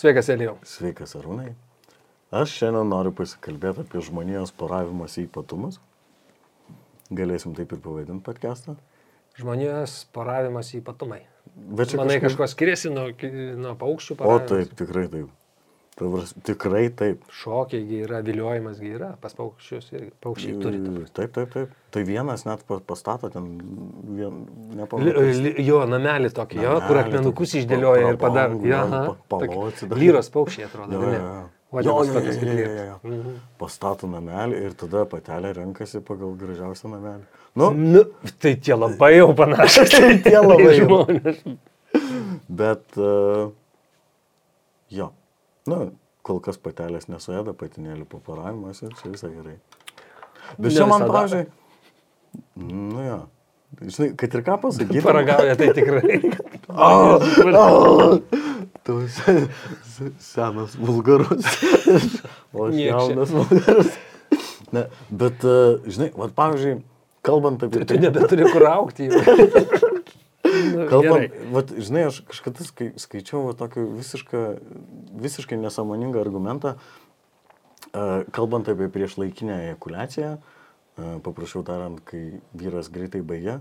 Sveikas, Elijau. Sveikas, Arūnai. Aš šiandien noriu pasikalbėti apie žmonijos poravimosi ypatumus. Galėsim taip ir pavadinti podcastą. Žmonijos poravimas ypatumai. Bet Manai, kažko skiriasi nuo, nuo paukščių O poravimo? taip, tikrai taip. Tikrai taip. Šokiai yra, viliojimas yra, pas paukščius ir paukščiai turi. prasme. Taip, taip, taip. Tai vienas net pa- pastato ten vien, li, jo, namelį tokį, jo, kur akmenukus išdėlioja ir padaro. tokie paloci. Lyros paukščiai atrodo. Jo, jo, jo. Jo, jo, jo, jo, jo, jo. Mhm. Pastato namelį ir tada patelė renkasi pagal gražiausią namelį. Nu, Nu, tai tie labai jau panašus. Tai tie labai žmonės. Bet, uh, jo, nu, kol kas patelės nesuėda, patinėlį paparavimas ir čia visai gerai. Bet čia man, pavyzdžiui, nu jo, žinai, kad ir ką pasakyti. Paragauja tai tikrai. Tu se- se- senas vulgarus. O aš jaunas vulgarus. Ne, bet, uh, žinai, vat, pavyzdžiui, kalbant apie... Tu nebeturi kur aukti. Nu, gerai. vat, žinai, aš kažkada skai, skaičiau va, tokį visišką, visiškai nesąmoningą argumentą, kalbant apie priešlaikinę ejakuliaciją, uh, paprašiau tariant, kai vyras greitai baigia,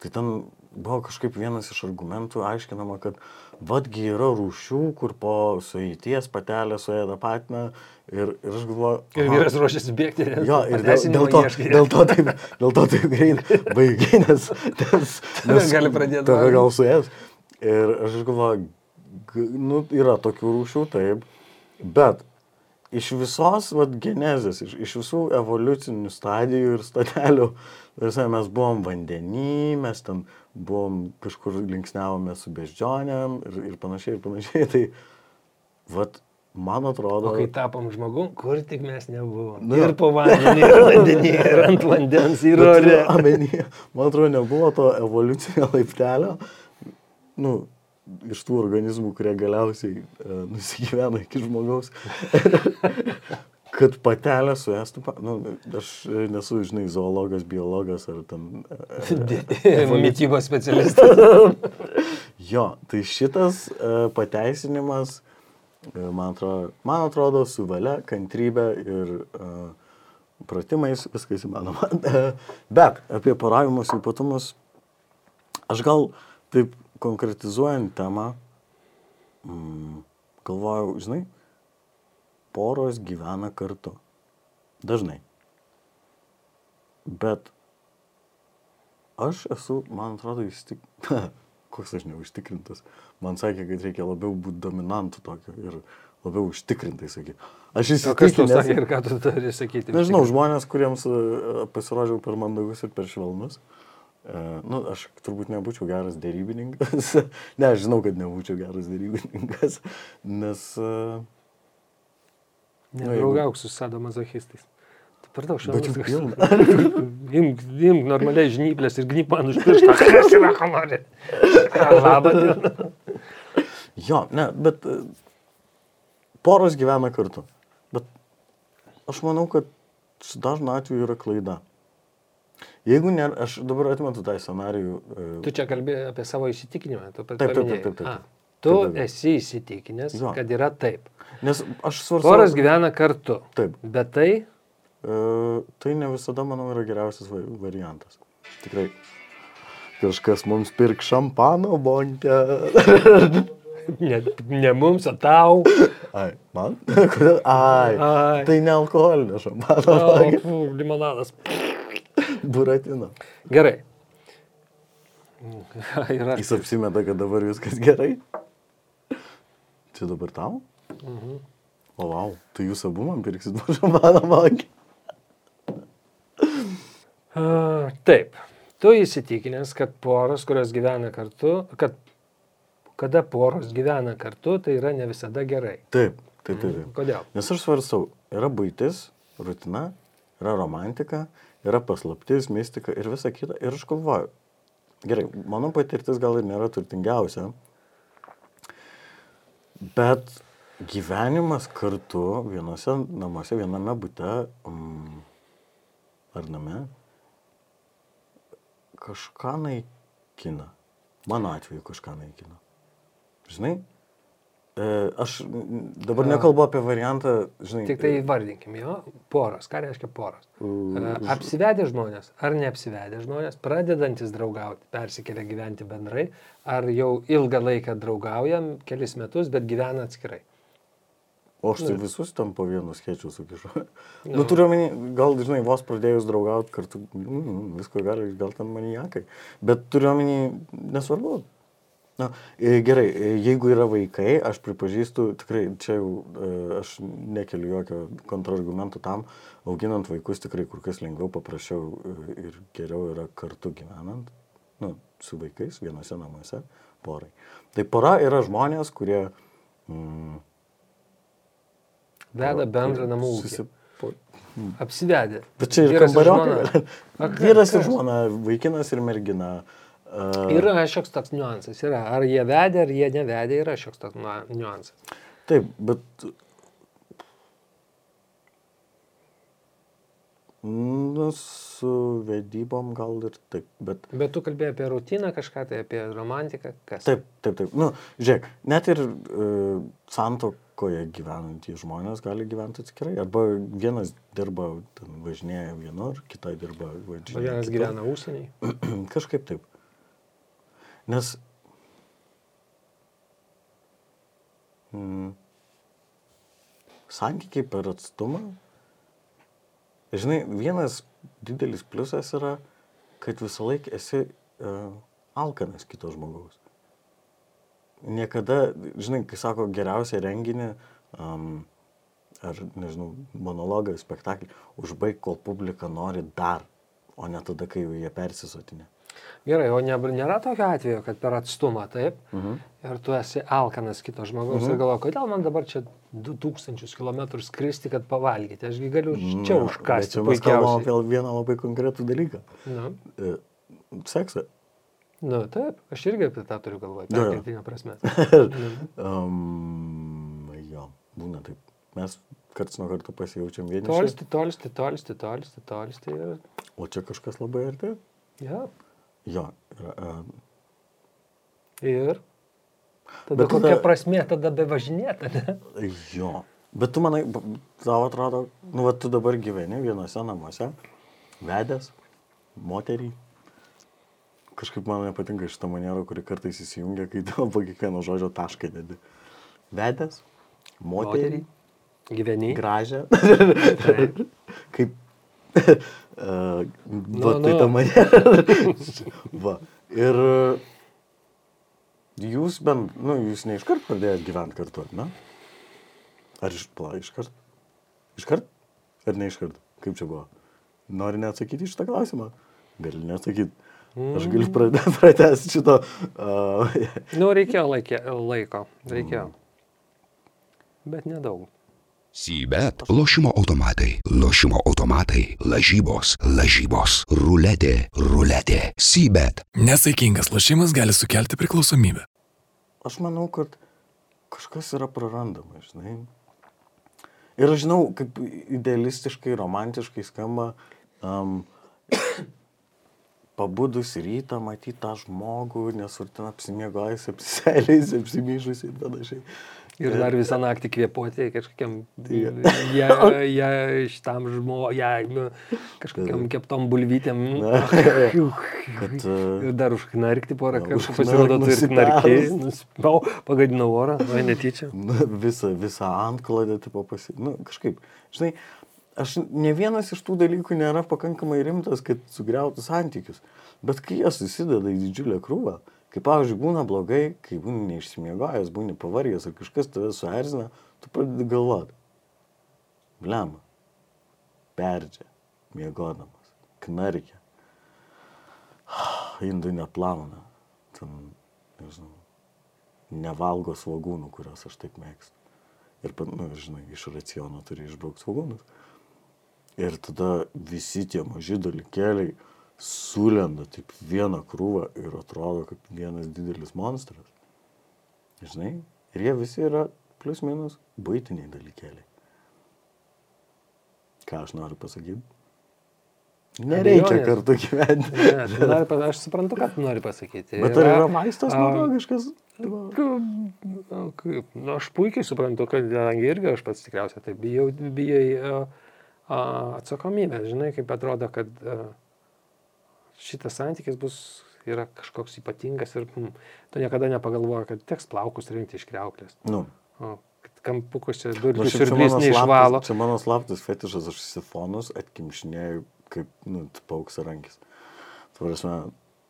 tai ten buvo kažkaip vienas iš argumentų aiškinama, kad vadgi yra rūšių, kur po sueities patelė suėda patiną ir, ir aš galvoju... Ir vyras ruošiasi bėgti. Jo, ir dėl, dėl, to, dėl, to taip, dėl to taip greit baigiai, nes, nes, Tave gali pradėt Tave gal suės. Ir aš galvoju, nu, yra tokių rūšių, taip, bet iš visos vat, genezės, iš, iš visų evoliucinių stadijų ir statelių, visai mes buvom vandenį, mes ten buvom kažkur linksniavome su beždžionėm ir, ir panašiai, ir panašiai. Tai, vat, man atrodo... O kai tapom žmogum, kur tik mes nebuvom. Nu, ir po vandenį, ir vandenį, ir ant vandens, ir ore. Man atrodo, nebuvo to evoliucinio laiptelio, nu, iš tų organizmų, kurie galiausiai e, nusigyvena iki žmogaus, kad patelė suėstų, nu, aš nesu, žinai, zoologas, biologas ar ten... e, Mytybos specialistas. Jo, tai šitas e, pateisinimas, man atrodo, man atrodo, su valia, kantrybė ir e, pratimais viskas įmanoma. Bet apie poravimus ypatumus, aš gal taip konkretizuojant temą, mm, galvojau, žinai, poros gyvena kartu. Dažnai. Bet aš esu, man atrodo, įstik... Koks aš neužtikrintas. Man sakė, kad reikia labiau būti dominantu tokio ir labiau užtikrintai, sakė. Aš tau sakė įsitikinęs. ir ką tu turi sakyti? Nežinau, žmonės, kuriems e, pasirodžiau per mandagus ir per švelnus. E, nu, aš turbūt nebūčiau geras dėrybininkas. ne, aš žinau, kad nebūčiau geras dėrybininkas, nes... E, Nedraugauk su sadomazochistais. Tu per daug bet švelnus. jų toks. pilna. Imk, imk normaliai žnyplės ir gnyp man už pirštą. Kas yra, ko nori? Labą dieną. Jo, ne, bet e, poros gyvena kartu. Bet aš manau, kad su dažnu atveju yra klaida. Jeigu ne, aš dabar atmetu tą scenarijų. e, Tu čia kalbėjai apie savo įsitikinimą. Tu Taip, taip, taip, paminėjai. taip, taip. A, Tu Taip, taip, taip. esi įsitikinęs, Jo. kad yra taip. Nes aš svarstau. Poras gyvena kartu. Taip. Bet tai E, tai ne visada, manau, yra geriausias va- variantas. Tikrai. Kažkas mums pirk šampano bonkę. ne, ne mums, o tau. Ai, man? Kodėl? Ai, Ai. tai ne alkoholinio šampano limonadas. Buratino. Gerai. Ir aš. Jis apsimeta, kad dabar viskas gerai. Čia dabar tau? Mhm. O, wow, tai jūs abu man pirksit šampano bonkę. A, taip. Tu įsitikinęs, kad poros, kurios gyvena kartu, kad kada poros gyvena kartu, tai yra ne visada gerai. Taip, taip, taip. taip. Kodėl? Nes aš svarstau, yra būtis, rutina, yra romantika, yra paslaptis, mistika ir visa kita. Ir aš galvoju, gerai, mano patirtis gal ir nėra turtingiausia, bet gyvenimas kartu vienose namuose, viename bute um, ar name kažką naikina. Mano atveju kažką naikina. Žinai, E, aš dabar nekalbu apie variantą, žinai. Tik tai įvardinkim jo, poros. Ką reiškia poros? E, Apsivedę žmonės ar neapsivedę žmonės, pradedantis draugauti, persikelia gyventi bendrai, ar jau ilgą laiką draugaujam, kelis metus, bet gyvena atskirai. O aš tai visus tam po vienu skėčiu sukišau. Nu, turiu omeny, gal, žinai, vos pradėjus draugauti kartu, mm, visko gali, gal ten maniakai. Bet turiu omeny, nesvarbu. Na, e, gerai, e, jeigu yra vaikai, aš pripažįstu, tikrai čia jau e, aš nekeliu jokio kontrargumentų tam, auginant vaikus tikrai kur kas lengviau, paprasčiau ir geriau yra kartu gyvenant, nu, su vaikais vienose namuose, porai. Tai pora yra žmonės, kurie... Mm, Veda bendrą namų ūkį. Susipo... Apsivedę. Bet čia ir kas- Vyras ir žmona, vaikinas ir mergina. Uh, Yra šioks toks niuansas. Yra. Ar jie vedė, ar jie nevedė, yra šioks toks niuansas. Taip, bet... Nu, su vedybom gal ir taip, bet... Bet tu kalbėjai apie rutiną kažką, tai apie romantiką. Kas? Taip, taip, taip. Nu, žiūrėk, net ir uh, santokoje gyvenantys žmonės gali gyventi atskirai. Arba vienas dirba, ten važinėja vienur, kita dirba O važinėja. vienas kitur. gyvena užsieniai. Kažkaip taip. Nes. Mm, santykiai per atstumą. Žinai, vienas didelis pliusas yra, kad visą laiką esi uh, alkanas kito žmogaus. Niekada, žinai, kai sako geriausią renginį, um, ar, nežinau, monologą, spektaklį, užbaig, kol publika nori dar, o ne tada, kai jau jie persisotinė. Gerai, o ne, nėra tokio atveju, kad per atstumą, taip, Mhm. ir tu esi alkanas kito žmogaus Mhm. ir galvoji, kodėl man dabar čia 2000 km skristi, kad pavalgyti, ašgi galiu čia Na, užkasti Čia mes kalbame apie vieną labai konkretų dalyką. Nu, E, Seksą. nu, taip, aš irgi apie tą turiu galvoje, perkeltinė prasme. um, jo, būna taip. Mes karts nuo karto pasijaučiam vieniši. Tolsti, tolsti, tolsti, tolsti, tolsti ir... O čia kažkas labai arti? Ja. Jo. Uh, Ir tada Bet kokia tada- prasmė tada bevažinėta, ne? jo. Bet tu manai, tau atrodo, nu, va, tu dabar gyveni vienose namuose, vedęs, moterį. Kažkaip man nepatinka šitą manierą, kuri kartais įsijungia, kai tau po kiekvieno žodžio tašką dedi. Vedęs, moterį. Gyveni. gražią. Kaip. Uh, Nu, va, tai nu. ta mane. va. Ir jūs bent, nu, jūs ne iškart pradėjot gyventi kartu, ar ne? Ar iš, pla, iškart? Iškart? Ar ne iškart? Kaip čia buvo? Nori neatsakyti į šitą klausimą? Gali neatsakyti. Aš galiu pradėti pratęsti šito. Uh, Nu, reikėjo laikė, laiko. Reikėjo. Bet nedaug. Sybet lošimo automatai, lošimo automatai, lažybos, lažybos, ruletė, ruletė, Sybet. Nesaikingas lošimas gali sukelti priklausomybę. aš manau, kad kažkas yra prarandama, žinai. Ir aš žinau, kaip idealistiškai, romantiškai skamba um, pabudus rytą matyti tą žmogų, nes ar ten apsimiegojęs, apsiseilėjęs, apsimyžus ir panašiai. Ir dar visą naktį kvėpuoti kažkokiam, ja, ja, šitam žmogui, ja, nu, kažkokiam keptom bulvytėm. Na, kad, Ir uh, dar užknarkti porą Na, kartų pasirodo, tu ir knarkiai. Nuspau, pagadinau orą, o netyčia. nu, visą, visą antklodę, tipo pasi... Nu, kažkaip, žinai, aš ne vienas iš tų dalykų nėra pakankamai rimtas, kad sugriautų santykius. Bet kai jie susideda į didžiulę krūvą, kai, pavyzdžiui, būna blogai, kai būni neišsimiegojęs, būni pavargęs ar kažkas tave suerzina, tu pradedi galvoti. Blem. Perdžia, miegodamas, knarkia. Indų neplauna. Ten, nežinau, nevalgo svagūnų, kuriuos aš taip mėgstu. Ir, nu, žinai, iš raciono turi išbraukti svagūnus. Ir tada visi tie maži dalykėliai sulenda taip vieną krūvą ir atrodo kaip vienas didelis monstras. Žinai? Ir jie visi yra plus minus būtiniai dalykėliai. Ką aš noriu pasakyti? Nereikia kartu gyventi. Ne, tu nori, aš suprantu, ką tu nori pasakyti. Bet ar yra maistas a, nuo to kažkas? Nu, nu, aš puikiai suprantu, kad kadangi irgi aš pats tikriausiai taip bijau, bijai atsakomybės, žinai, kaip atrodo, kad a, šitas santykis bus, yra kažkoks ypatingas ir mm, tu niekada nepagalvoji, kad teks plaukus rinkti iš kreuklės. Nu. O, kampukus čia Nu, šiaip čia siurblys mano neišvalo. Čia mano slaptas fetišas, aš sifonus atkimšinėjau kaip, nu, pauksa rankis. Tvarasme,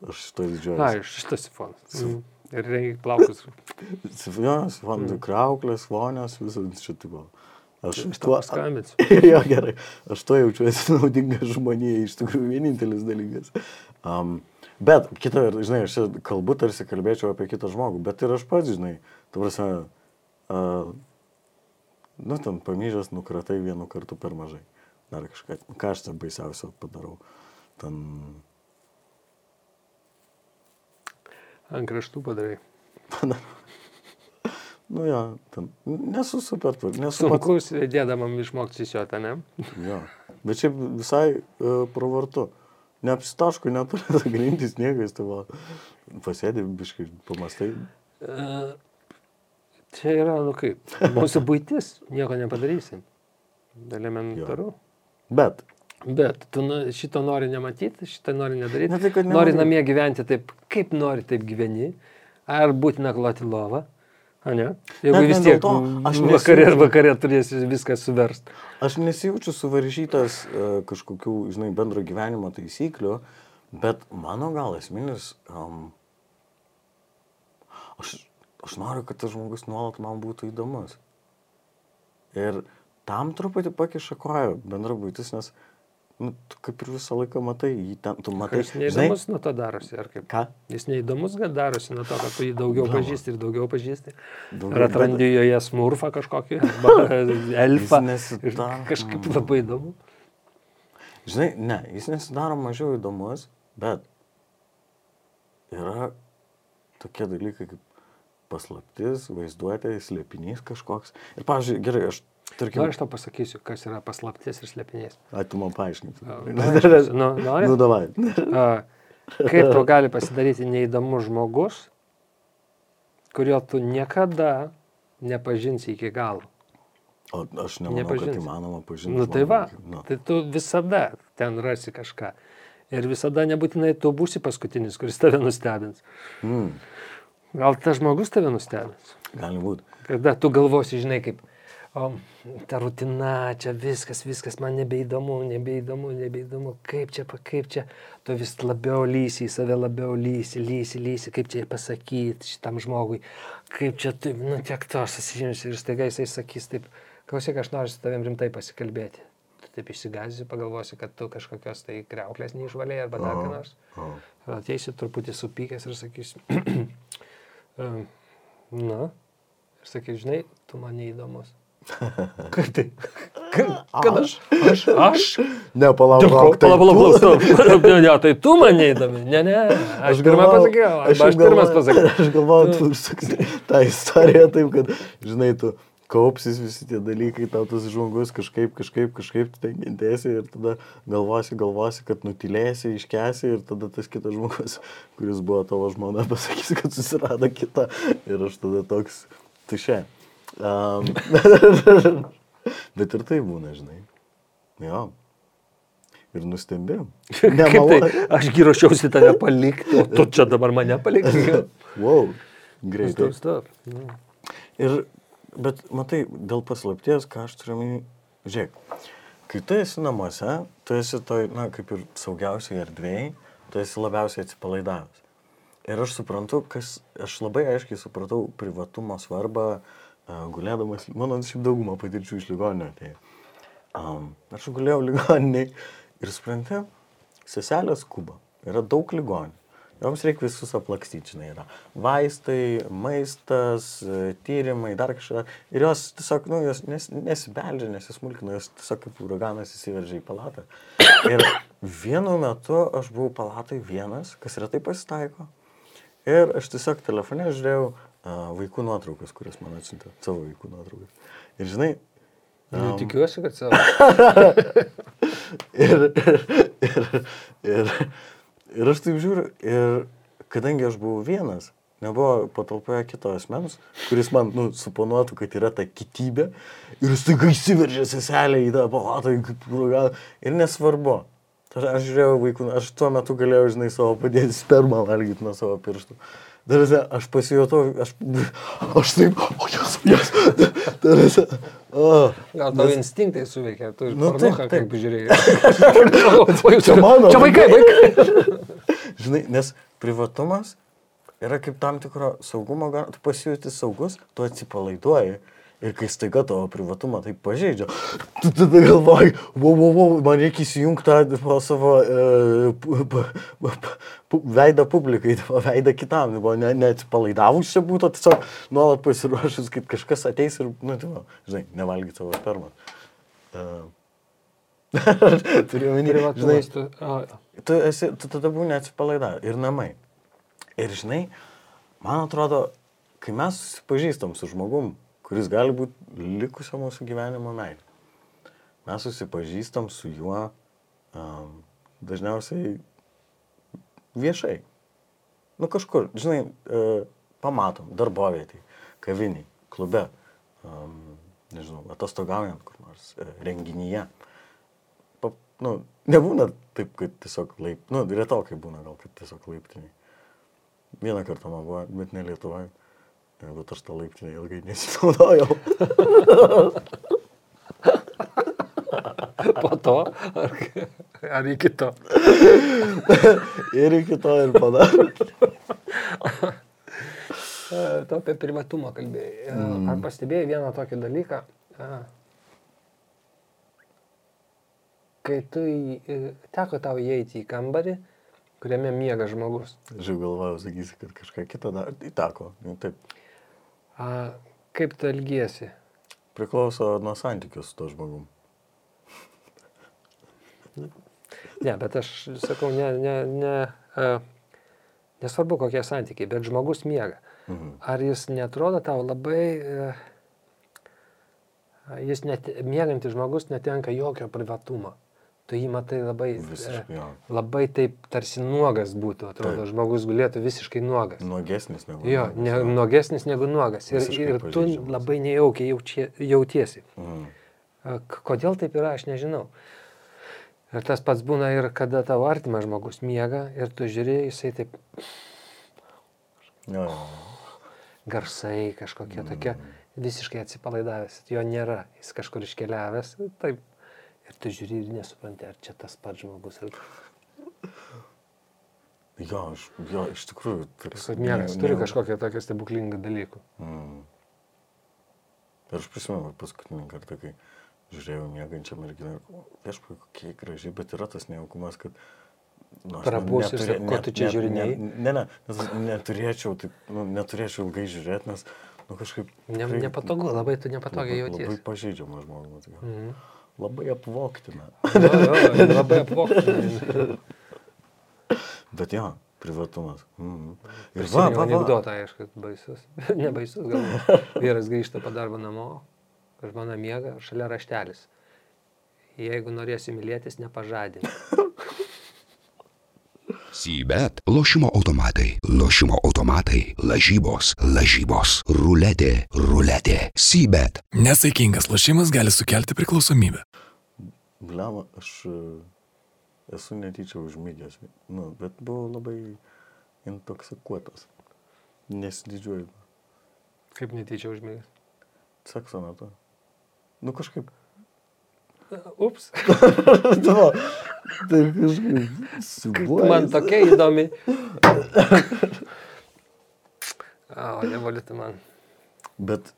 aš šito Na, didžiuoju. iš šitas sifonas. Mm. Ir rengi plaukus. Jo, sifonai, mm. krauklės, vonios, visas šitą buvo. Aš tuo... paskambinsiu. jo, gerai. Aš to jaučiuosi naudinga žmonėje, iš tikrųjų vienintelis dalykas. Um, bet, kita, žinai, aš čia kalbu, tarsi kalbėčiau apie kitą žmogų, bet ir aš pats, žinai, tu prasme, uh, nu, ten pamyžęs nukratai vienu kartu per mažai. Dar kažką, ką aš čia baisiausio padarau. Ten, Ant kraštų padarai. Nu jo, ten, nesu super, tvar- nesu pats. Sunku dėdamam išmokti siosiotą, ne? Jo. Bet šiaip visai uh, pravartu. Neapsitaško, neturi tą grindys niekas, tai va, pasėdė, biškai, pamastai. E, Čia yra, nu kaip, mūsų būtis, nieko nepadarysim. Elementaru. Bet, Bet tu nu- šito nori nematyti, šito nori nedaryti. Ne tai, nori namie gyventi taip, kaip nori, taip gyveni. Ar būtina kloti lovą. A ne? Jeigu Net ne vis tiek to, aš vakarė nesijaučiu- vakarė turėsi viską suverst. aš nesijaučiu suvaržytas uh, kažkokių, žinai, bendro gyvenimo taisyklių, bet mano gal esminis, um, aš, aš noriu, kad tas žmogus nuolat man būtų įdomus. Ir tam truputį pakiša koją bendra būtis, nes, nu, kaip ir visą laiką matai, jį ten, tu matai, Jis neįdomus nuo to darosi, ar kaip? ką? Jis neįdomus gal darosi nuo to, kad tu jį daugiau Blama. pažįsti ir daugiau pažįsti. Daugiau, Ar atrandi joje smurfą kažkokį, elfą. Kažkaip labai įdomu. Žinai, ne, jis nesidaro mažiau įdomus, bet yra tokie dalykai kaip paslaptis, vaizduotė, slėpinys kažkoks. Ir, pavyzdžiui, gerai, aš, tarkim, Na, aš tau pasakysiu, kas yra paslaptis ir slėpinės. atimam paaiškinti. Nu, nori? Nu, davai. Kaip tau gali pasidaryti neįdomus žmogus, kurio tu niekada nepažinsi iki galo. O aš nemanau, kad Nepažinsi. įmanoma pažinti. Nu tai va. Nu, tai tu visada ten rasi kažką. Ir visada nebūtinai tu būsi paskutinis, kuris tave nustebins. mm, Gal tas žmogus tave nustebins. gali būti. Kada tu galvosi, žinai, kaip, o, ta rutina, čia viskas, viskas man nebeįdomu, nebeįdomu, nebeįdomu, kaip čia, kaip čia, tu vis labiau lysi, į save labiau lysi, lysi, lysi, kaip čia pasakyti šitam žmogui, kaip čia, taip, nu tiek to aš susižymsiu ir staiga jisai sakys taip, klausyk, aš noriu su tavim rimtai pasikalbėti. Tu taip išsigazi, pagalvosi, kad tu kažkokios tai kreuklės neišvalėjai arba dar ką nors. Ir ateisi truputį supykęs ir sakysi, "Em, na, ir sakys, žinai, tu man neįdomus. Kaip tai? Kad aš? Aš? Aš? Ne, palauk, Palauk, palauk, tai palauk, tu- palauk. stop. Ne, ne, tai tu man neįdomi. Ne, ne, aš pirmą galvojau- pasakiau. Aš, aš pirmas pasakiau. Aš galvoju, tu sakai tą istoriją taip, kad, žinai, tu kaupsis visi tie dalykai, tau tas žmogus kažkaip, kažkaip, kažkaip tu ten kentėsi ir tada galvosi, galvosi, kad nutilėsi, iškesi ir tada tas kitas žmogus, kuris buvo tavo žmona, pasakys, kad susirado kitą ir aš tada toks tušė. Um, bet ir tai būna, žinai. Jo. Ir nustembėjom. Kaip tai? Ašgi ruošiausi tave palikti, o tu čia dabar mane palikti. Wow, greitai. Stop. Nu. Ir, bet matai, dėl paslapties, ką aš turiu minį, žiūrėk, kai tu esi namuose, tu esi toj, na, kaip ir saugiausiai erdvėjai, tu esi labiausiai atsipalaidavęs. Ir aš suprantu, kas, aš labai aiškiai supratau privatumo svarbą, uh, gulėdamas, mano šiaip daugumą patirčių iš ligoninio atėjo. Um, aš gulėjau ligoniniai ir suprantu, seselės kuba, yra daug ligonių. Joms reikia visus aplakstyti, žinai, yra vaistai, maistas, tyrimai, dar kažką. Ir jos tiesiog, nu, jos nes, nesibeldžia, nesismulkina, jos tiesiog kaip uraganas įsiveržia į palatą. Ir vienu metu aš buvau palatai vienas, kas retai pasitaiko. Ir aš tiesiog telefone žiūrėjau uh, vaikų nuotraukas, kurias man atsiuntė, savo vaikų nuotraukas. Ir žinai, Nu, tikiuosi, kad savo. ir, ir, ir, ir aš taip žiūriu, ir kadangi aš buvau vienas, nebuvo patalpoje kito asmens, kuris man, nu, suponuotų, kad yra ta kitybė ir staiga įsiveržė seselė į tą palatą ir nesvarbu. Aš, aš žiūrėjau vaikų, aš tuo metu galėjau, žinai, savo padėti spermą valgyti nuo savo pirštų. Darase, aš pasijutau, aš, aš taip, o jas, jas, darase. Oh, Gal tavo instinktai suveikia, tu Nu, nu, taip, taip, taip. kaip žiūrėjai. Čia mano Čia vaikai, vaikai. Žinai, nes privatumas yra kaip tam tikro saugumo, tu pasijūti saugus, tu atsipalaiduoji. Ir kai staiga tavo privatumą taip pažeidžia, tu tada galvoji, wow, wow, wow, man reikia įsijungti tą savo e, veidą publikai, tą veidą kitam. Buvo ne, neatsipalaidavus čia būtų, tiesiog nuolat pasiruošus, kad kažkas ateis ir, nu, tai, žinai, nevalgyti savo spermą. Uh, Turiu minėti, žinai, tu- tu, esi, tu tada būni atsipalaida ir namai. Ir žinai, man atrodo, kai mes susipažįstam su žmogum, kuris gali būti likusio mūsų gyvenimo meilė, mes susipažįstam su juo um, dažniausiai viešai. Nu kažkur, žinai, uh, pamatom, darbovietį, kaviniai, klube, um, nežinau, atostogaujant kur nors, uh, renginyje pa, nu, nebūna taip, kad tiesiog laip, nu, retokai būna gal, kad tiesiog laiptiniai. Vieną kartą man buvo, bet ne Lietuvoje, bet aš tą laiptinę ilgai nesinaudojau. Po to, ar, ar iki to. ir iki to ir padarė. E, Tu apie privatumą kalbėjai. E, Ar pastebėjai vieną tokį dalyką? E, Kai tu į, e, teko tau įeiti į kambarį, kuriame miega žmogus. Aš jau galvojau, sakysi, kad kažką kitą dar įtako. Nu, taip, A, kaip tu elgiesi? priklauso nuo santykių su to žmogum. Ne, bet aš sakau, ne, ne, ne, e, nesvarbu kokie santykiai, bet žmogus miega. Mhm. Ar jis netrodo tau labai, e, jis net, mėgantis žmogus netenka jokio privatumo. Tu jį matai labai, e, Visiškai, jo. labai taip tarsi nuogas būtų, atrodo, Taip. žmogus gulėtų visiškai nuogas. Nuogesnis negu. Jo, nuogas, ne, jo. nuogesnis negu nuogas. Ir, Visiškai ir tu labai nejaukiai jaučie, jautiesi. Mhm. K- Kodėl taip yra, aš nežinau. Ir tas pats būna ir kada tavo artimas žmogus miega ir tu žiūri, jisai taip Jo, jo. garsai kažkokie tokie, visiškai atsipalaidavęs, jo nėra, jis kažkur iškeliavęs, taip. Ir tu žiūri ir nesupranti, ar čia tas pats žmogus. Ar... Jo, aš, jo, iš tikrųjų. toks Kad miegas ne- turi ne- kažkokią tokią stebuklingą dalykų. Mm. Ir aš prisimenu paskutinį kartą, kai žiūrėjau mėgančią merginą viešpai kokie gražiai, bet yra tas nejaukumas, kad... Nu, aš Prabus ir neturė- sa- ko tu čia ne- žiūrinėjai? Ne, ne, ne, nes aš neturėčiau, taip, nu, neturėčiau ilgai žiūrėti, nes, nu, kažkaip... Ne, nepatogu, labai tu nepatogiai labai, labai jautiesi. pažeidžiamas žmogus. Mm. Mhm. Labai apvoktina. Jo, jo, labai apvokti. Bet jo, privatumas. Mm. Ir va, va, va. anekdotą, aišku, baisus. Nebaisus, gal. Vyras grįžta po darbo namo, žmona miega, šalia raštelis. Jeigu norėsi mylėtis, nepažadink. Sybet lošimo automatai, lošimo automatai, lažybos, lažybos, ruletė, ruletė. Sybet. Nesaikingas lošimas gali sukelti priklausomybę. Bliama, aš e, esu netyčia užmygęs, nu, bet buvau labai intoksikuotas. Nesididžiuoju. Kaip netyčia užmėgęs. Sekso metu. Nu kažkaip. Ups, Nu, tai kažkaip. Man tokia įdomi. O, nevaliuti man. Bet,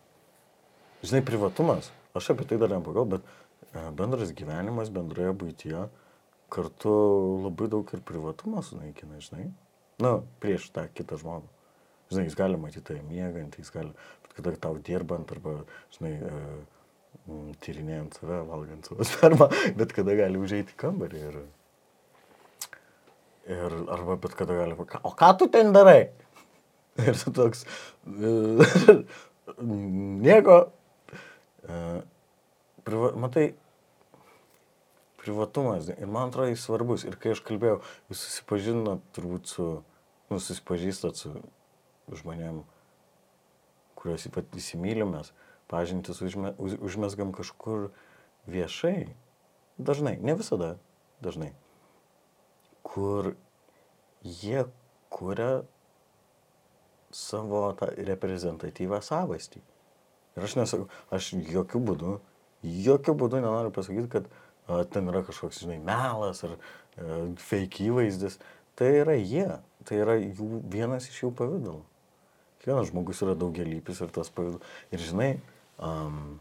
žinai, privatumas, aš apie tai dar nepagal, bet e, bendras gyvenimas, bendroje būtyje kartu labai daug ir privatumo sunaikina, žinai. Na, prieš tą kitą žmogų. Žinai, jis gali matyti tai miegant, jis gali, bet kada tau dirbant arba, žinai, m, tyrinėjant save, valgant savo spermą, bet kada gali užeiti į kambarį ir... Ir arba bet kada gali o ką tu ten darai? Ir tu toks, nieko. E, Priva, matai, privatumas, ir man atrodo jis svarbus. Ir kai aš kalbėjau, jūs susipažinot turbūt su, nu, susipažįstat su žmonėm, kuriuos ypat įsimylimės, pažintis užme, už, užmesgam kažkur viešai. Dažnai, ne visada, dažnai. Kur jie kuria savo tą reprezentatyvą savastį. Ir aš nesakau, aš jokių būdų, jokių būdų nenoriu pasakyti, kad a, ten yra kažkoks, žinai, melas ar a, fake įvaizdis. Tai yra jie, tai yra jų, vienas iš jų pavydalų. Kiekvienas žmogus yra daugialypis ir tas pavydalas. Ir žinai, um,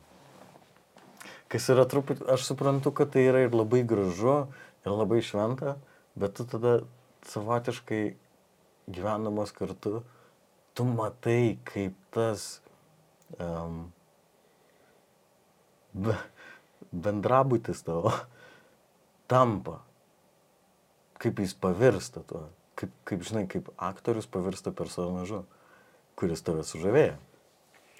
kas yra truputį, aš suprantu, kad tai yra ir labai gražu, ir labai šventa, bet tu tada savotiškai gyvenamas kartu, tu matai, kaip tas um, be, bendrabutis tavo tampa, kaip jis pavirsta tuo, kaip, kaip žinai, kaip aktorius pavirsta personažu, kuris tave sužavėjo.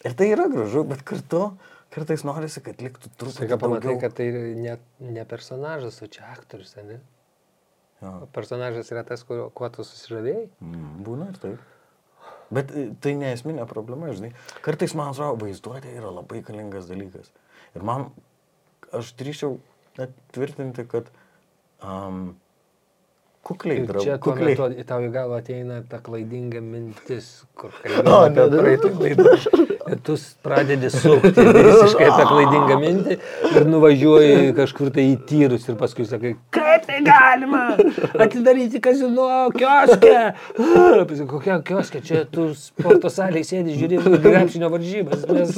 Ir tai yra gražu, bet kartu kartais norisi, kad liktų truputį Staiga pamatai, kad tai ne, ne personažas, o čia aktorius, ne? Jo. Personažas yra tas, kuo, kuo tu susižavėjai. Mm, būna ir taip. Bet e, tai neesminė problema, žinai. Kartais, man atrodo, vaizduotė yra labai galingas dalykas. Ir man, aš drįšiau tvirtinti, kad um, kukliai, Ir drau- čia tuo kukliai. metu į tau į galvą ateina ta klaidinga mintis, kur ne, apie ne. praeitą Ir tu s- pradedi sukti visiškai tą klaidingą mintį ir nuvažiuoji kažkur tai į tyrus ir paskui sakai, kaip tai galima atidaryti kazino kioskę. Kokia kioskė, čia tu sporto salėje sėdi, žiūri krepšinio varžybas. Mes,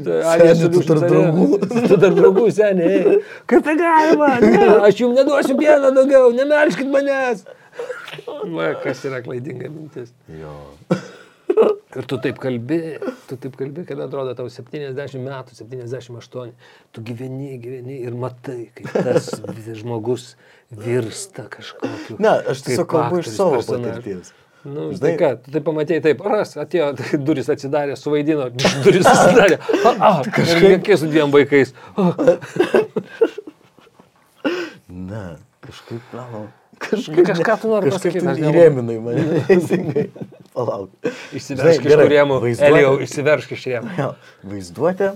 Seni, tu tarp draugų. Tu tarp draugų seniai. Kaip tai galima? Ne, aš jums neduosiu pieno daugiau, nemelškit manęs. Va, kas yra klaidinga mintis. Jo. Ir tu taip kalbi, tu taip kalbi, kad atrodo tau 70 metų, 78, tu gyveni, gyveni ir matai, kaip tas žmogus virsta kažkokiu. Ne, aš tiesiog kalbu iš savo patirties. Nu, Žinai- tai ką, tu tai pamatėjai taip, ras, atėjo, tai duris atsidarė, suvaidino, duris atsidarė. A, a, kažkaip su dviem vaikais. A, Ne, kažkaip, na, kažkaip. Kažką tu nori kažkaip pasakyt, tu aš nemoku. įrėminai mane. Palauk. Išsiveršk iš rėmų. vaizduotė- Elijau, išsiveršk iš rėmų. Vaizduotė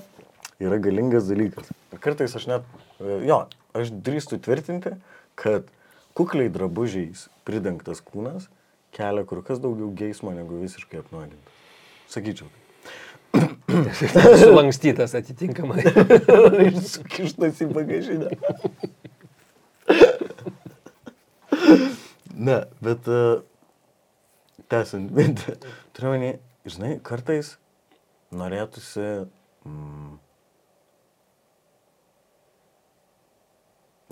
yra galingas dalykas. Ir kartais aš net, e, jo, aš drįstu tvirtinti, kad kukliai drabužiais pridengtas kūnas kelia kur kas daugiau geismo negu visiškai apnuogintas. Sakyčiau. Sulankstytas atitinkamai. Ir sukištas į bagažinę. ne, bet uh, tęsiant mintį, turiu manį, žinai, kartais norėtųsi mm,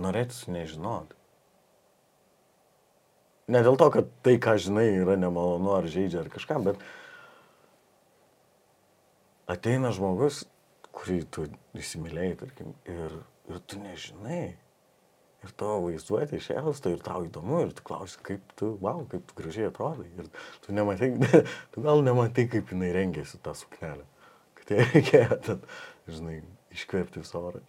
norėtųsi nežinoti. Ne dėl to, kad tai, ką žinai, yra nemalonu ar žaidžia ar kažką, bet ateina žmogus, kurį tu įsimylėjai, tarkim, ir, ir tu nežinai. Ir tavo vaizduotė išėlsta ir tau įdomu ir tu klausi, kaip tu, wow, kaip tu gražiai atrodai. Ir tu nematai, tu gal nematai, kaip jinai rengėsi tą suknelę. Kad jai reikėjo ten, žinai, iškvėpti visą orą.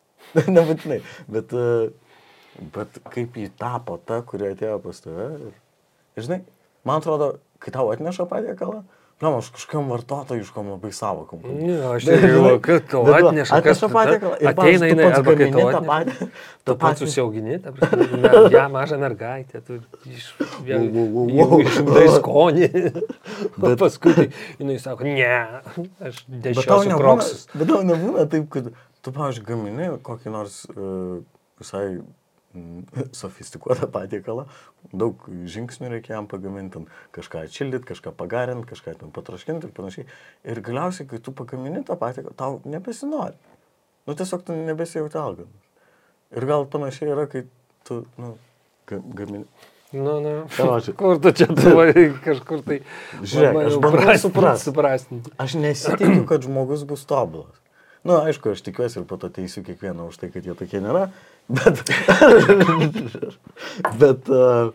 Nebūtinai, bet, e, bet kaip jį tapo ta, kuri atėjo pas tave. Ir, žinai, man atrodo, kai tau atneša patiekalą, Na, aš kažkam vartotojiškom labai savokom. Ne, aš galvoju, kad tau atneša, kas atneša tada- patiekalą ateina jinai, arba kai tau tą atneša. Tu pats susiaugini, ją mažą mergaitę, tu iš, vėl, Wow, wow, wow, wow. išugdai skonį. Bet paskui tai, jinai sako, ne, aš nebūna, kroksus. bet tau nebūna taip, kad tu, pavyzdžiui, gamini kokį nors uh, visai sofistikuotą patiekalą, daug žingsnių reikia jam pagaminti, kažką atšildyti, kažką pagarinti, kažką ten patraškinti ir panašiai. Ir galiausiai, kai tu pagamini tą patiekalą, tau nebesinori. Nu, tiesiog tu nebesijauti alganas. Ir gal panašiai yra, kai tu, nu, ga- gamini. Nu, nu. Karoči. Kur tu čia tuvai kažkur tai... Žiūrėk, aš bandau prastinti, suprast. Aš nesitikiu, kad žmogus bus tobulas. Na, nu, aišku, aš tikiuosi ir po to teisiu kiekvieną už tai, kad jie tokie nėra, bet... bet... Uh,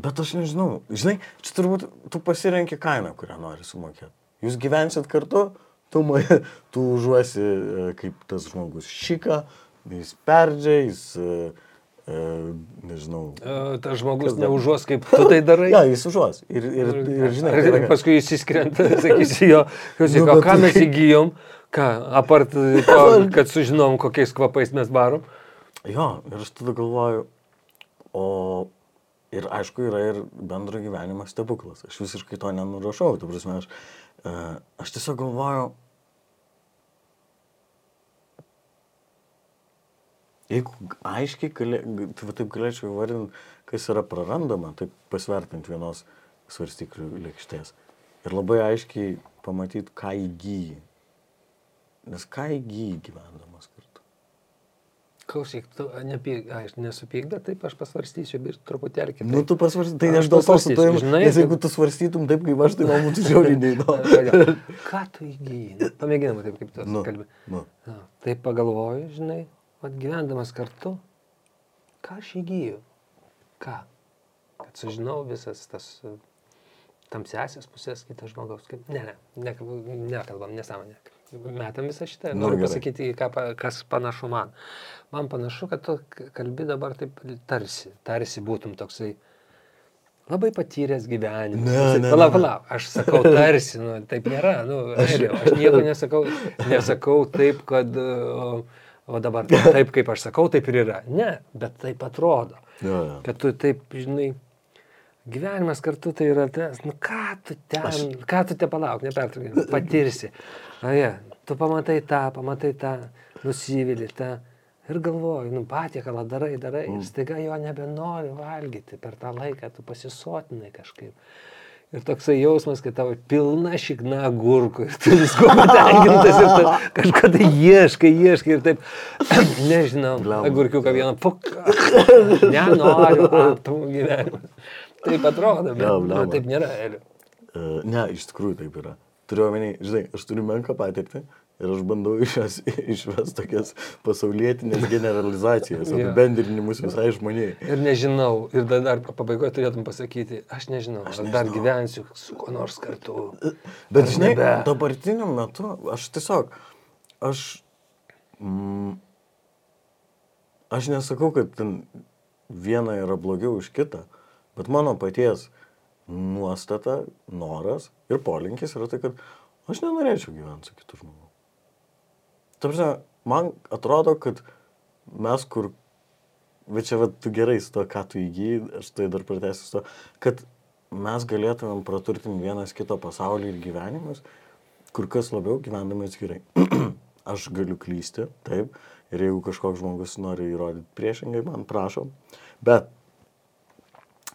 bet aš nežinau. Žinai, čia turbūt tu pasirenki kainą, kurią nori sumokėti. Jūs gyvensit kartu, tu, tu užuosi e, kaip tas žmogus šika, jis perdžia, jis... e, e, nežinau. E, Tas žmogus neužuos, kaip tu tai darai. Ja, jis užuos. Ir, ir, ir žinai, tai Ir yra- paskui jis įskrenta, sakysi jo, klausyk, Nu, ką tai- mes įgyjom, ką, apart to, kad sužinom, kokiais kvapais mes barom. Jo, ir aš tada galvoju, o ir aišku, yra ir bendro gyvenimo stebuklas. Aš visiškai to nenurašau, tu prasme, aš, e, aš tiesiog galvoju, jeigu aiškiai, galė, tai taip galėčiau įvardinti, kas yra prarandama, taip pasvertinti vienos svarstyklių lėkštės. Ir labai aiškiai pamatyti, ką įgyji. Nes ką įgyji gyvendamas kartu. Klausyk, tu nepyk, aš nesupyk, bet taip aš pasvarstysiu ir truputėlį kitaip. Nu, tu pasvarstai, tai Aš dėl to su tavim, žinai, nes jeigu tu svarstytum taip, kaip aš, tai man būtų žiauriai neįdomu. Ką tu įgyji? Pamėginam taip, kaip tu Nu, kalbi. nu. Na, taip pagalvoju, žinai, vat gyvendamas kartu, ką aš įgyju? Ką? Kad sužinau visas tas e, tamsiasias pusės kito žmogaus. Kaip... Ne, ne, nekalbam, nesąmonė. Metam visą šitą. Nu, Noriu gerai. pasakyti, ką, kas panašu man. Man panašu, kad tu kalbi dabar taip tarsi, tarsi būtum toksai labai patyręs gyvenimą. Ne, ne, Palauk, ne. palauk, aš sakau tarsi, nu, taip nėra. Nu, aš, aš nieko nesakau, nesakau taip, kad o, o dabar taip, kaip aš sakau, taip ir yra. Ne, bet taip atrodo. Jo, jo. Kad tu taip, žinai, gyvenimas kartu tai yra tas, nu ką tu ten, aš... ką tu te palauk, nepertraukai, patirsi. O jie, tu pamatai tą, pamatai tą, nusivili tą. Ir galvoju, nu patiekalą darai, darai, ir staiga jo nebenori valgyti per tą laiką, tu pasisotinai kažkaip. Ir toksai jausmas, kad tavo pilna šikna gurkų ir tu visko patenkintas ir tu kažką tai ieškai, ieškai ir taip, nežinau, agurkiuką vieną, puk, nenoriu, aptų gyvenimą. Taip atrodo, bet Blemba, nu, blemba. taip nėra, Eliu. E, Ne, iš tikrųjų taip yra. Turiu omeny, žinai, aš turiu menką patirtį ir aš bandau iš jos išvesti tokias pasaulietinės generalizacijas, apibendrinimus visai žmoniai. Ir nežinau, ir dar, dar pabaigoje turėtum pasakyti, aš nežinau, aš, aš dar nežinau. gyvensiu su kuo nors kartu. Bet Ar žinai, nebe? dabartiniu metu aš tiesiog, aš, mm, aš nesakau, kad ten viena yra blogiau už kitą, bet mano paties nuostata, noras ir polinkis yra tai, kad aš nenorėčiau gyventi su kitu žmogu. Tarsi, man atrodo, kad mes kur, bet čia vat, tu gerai su to, ką tu įgyji, aš tai dar pratęsiu su to, kad mes galėtumėm praturtinti vienas kito pasaulį ir gyvenimus, kur kas labiau gyvendami atskirai. aš galiu klysti, taip, ir jeigu kažkoks žmogus nori įrodyti priešingai, man prašom, bet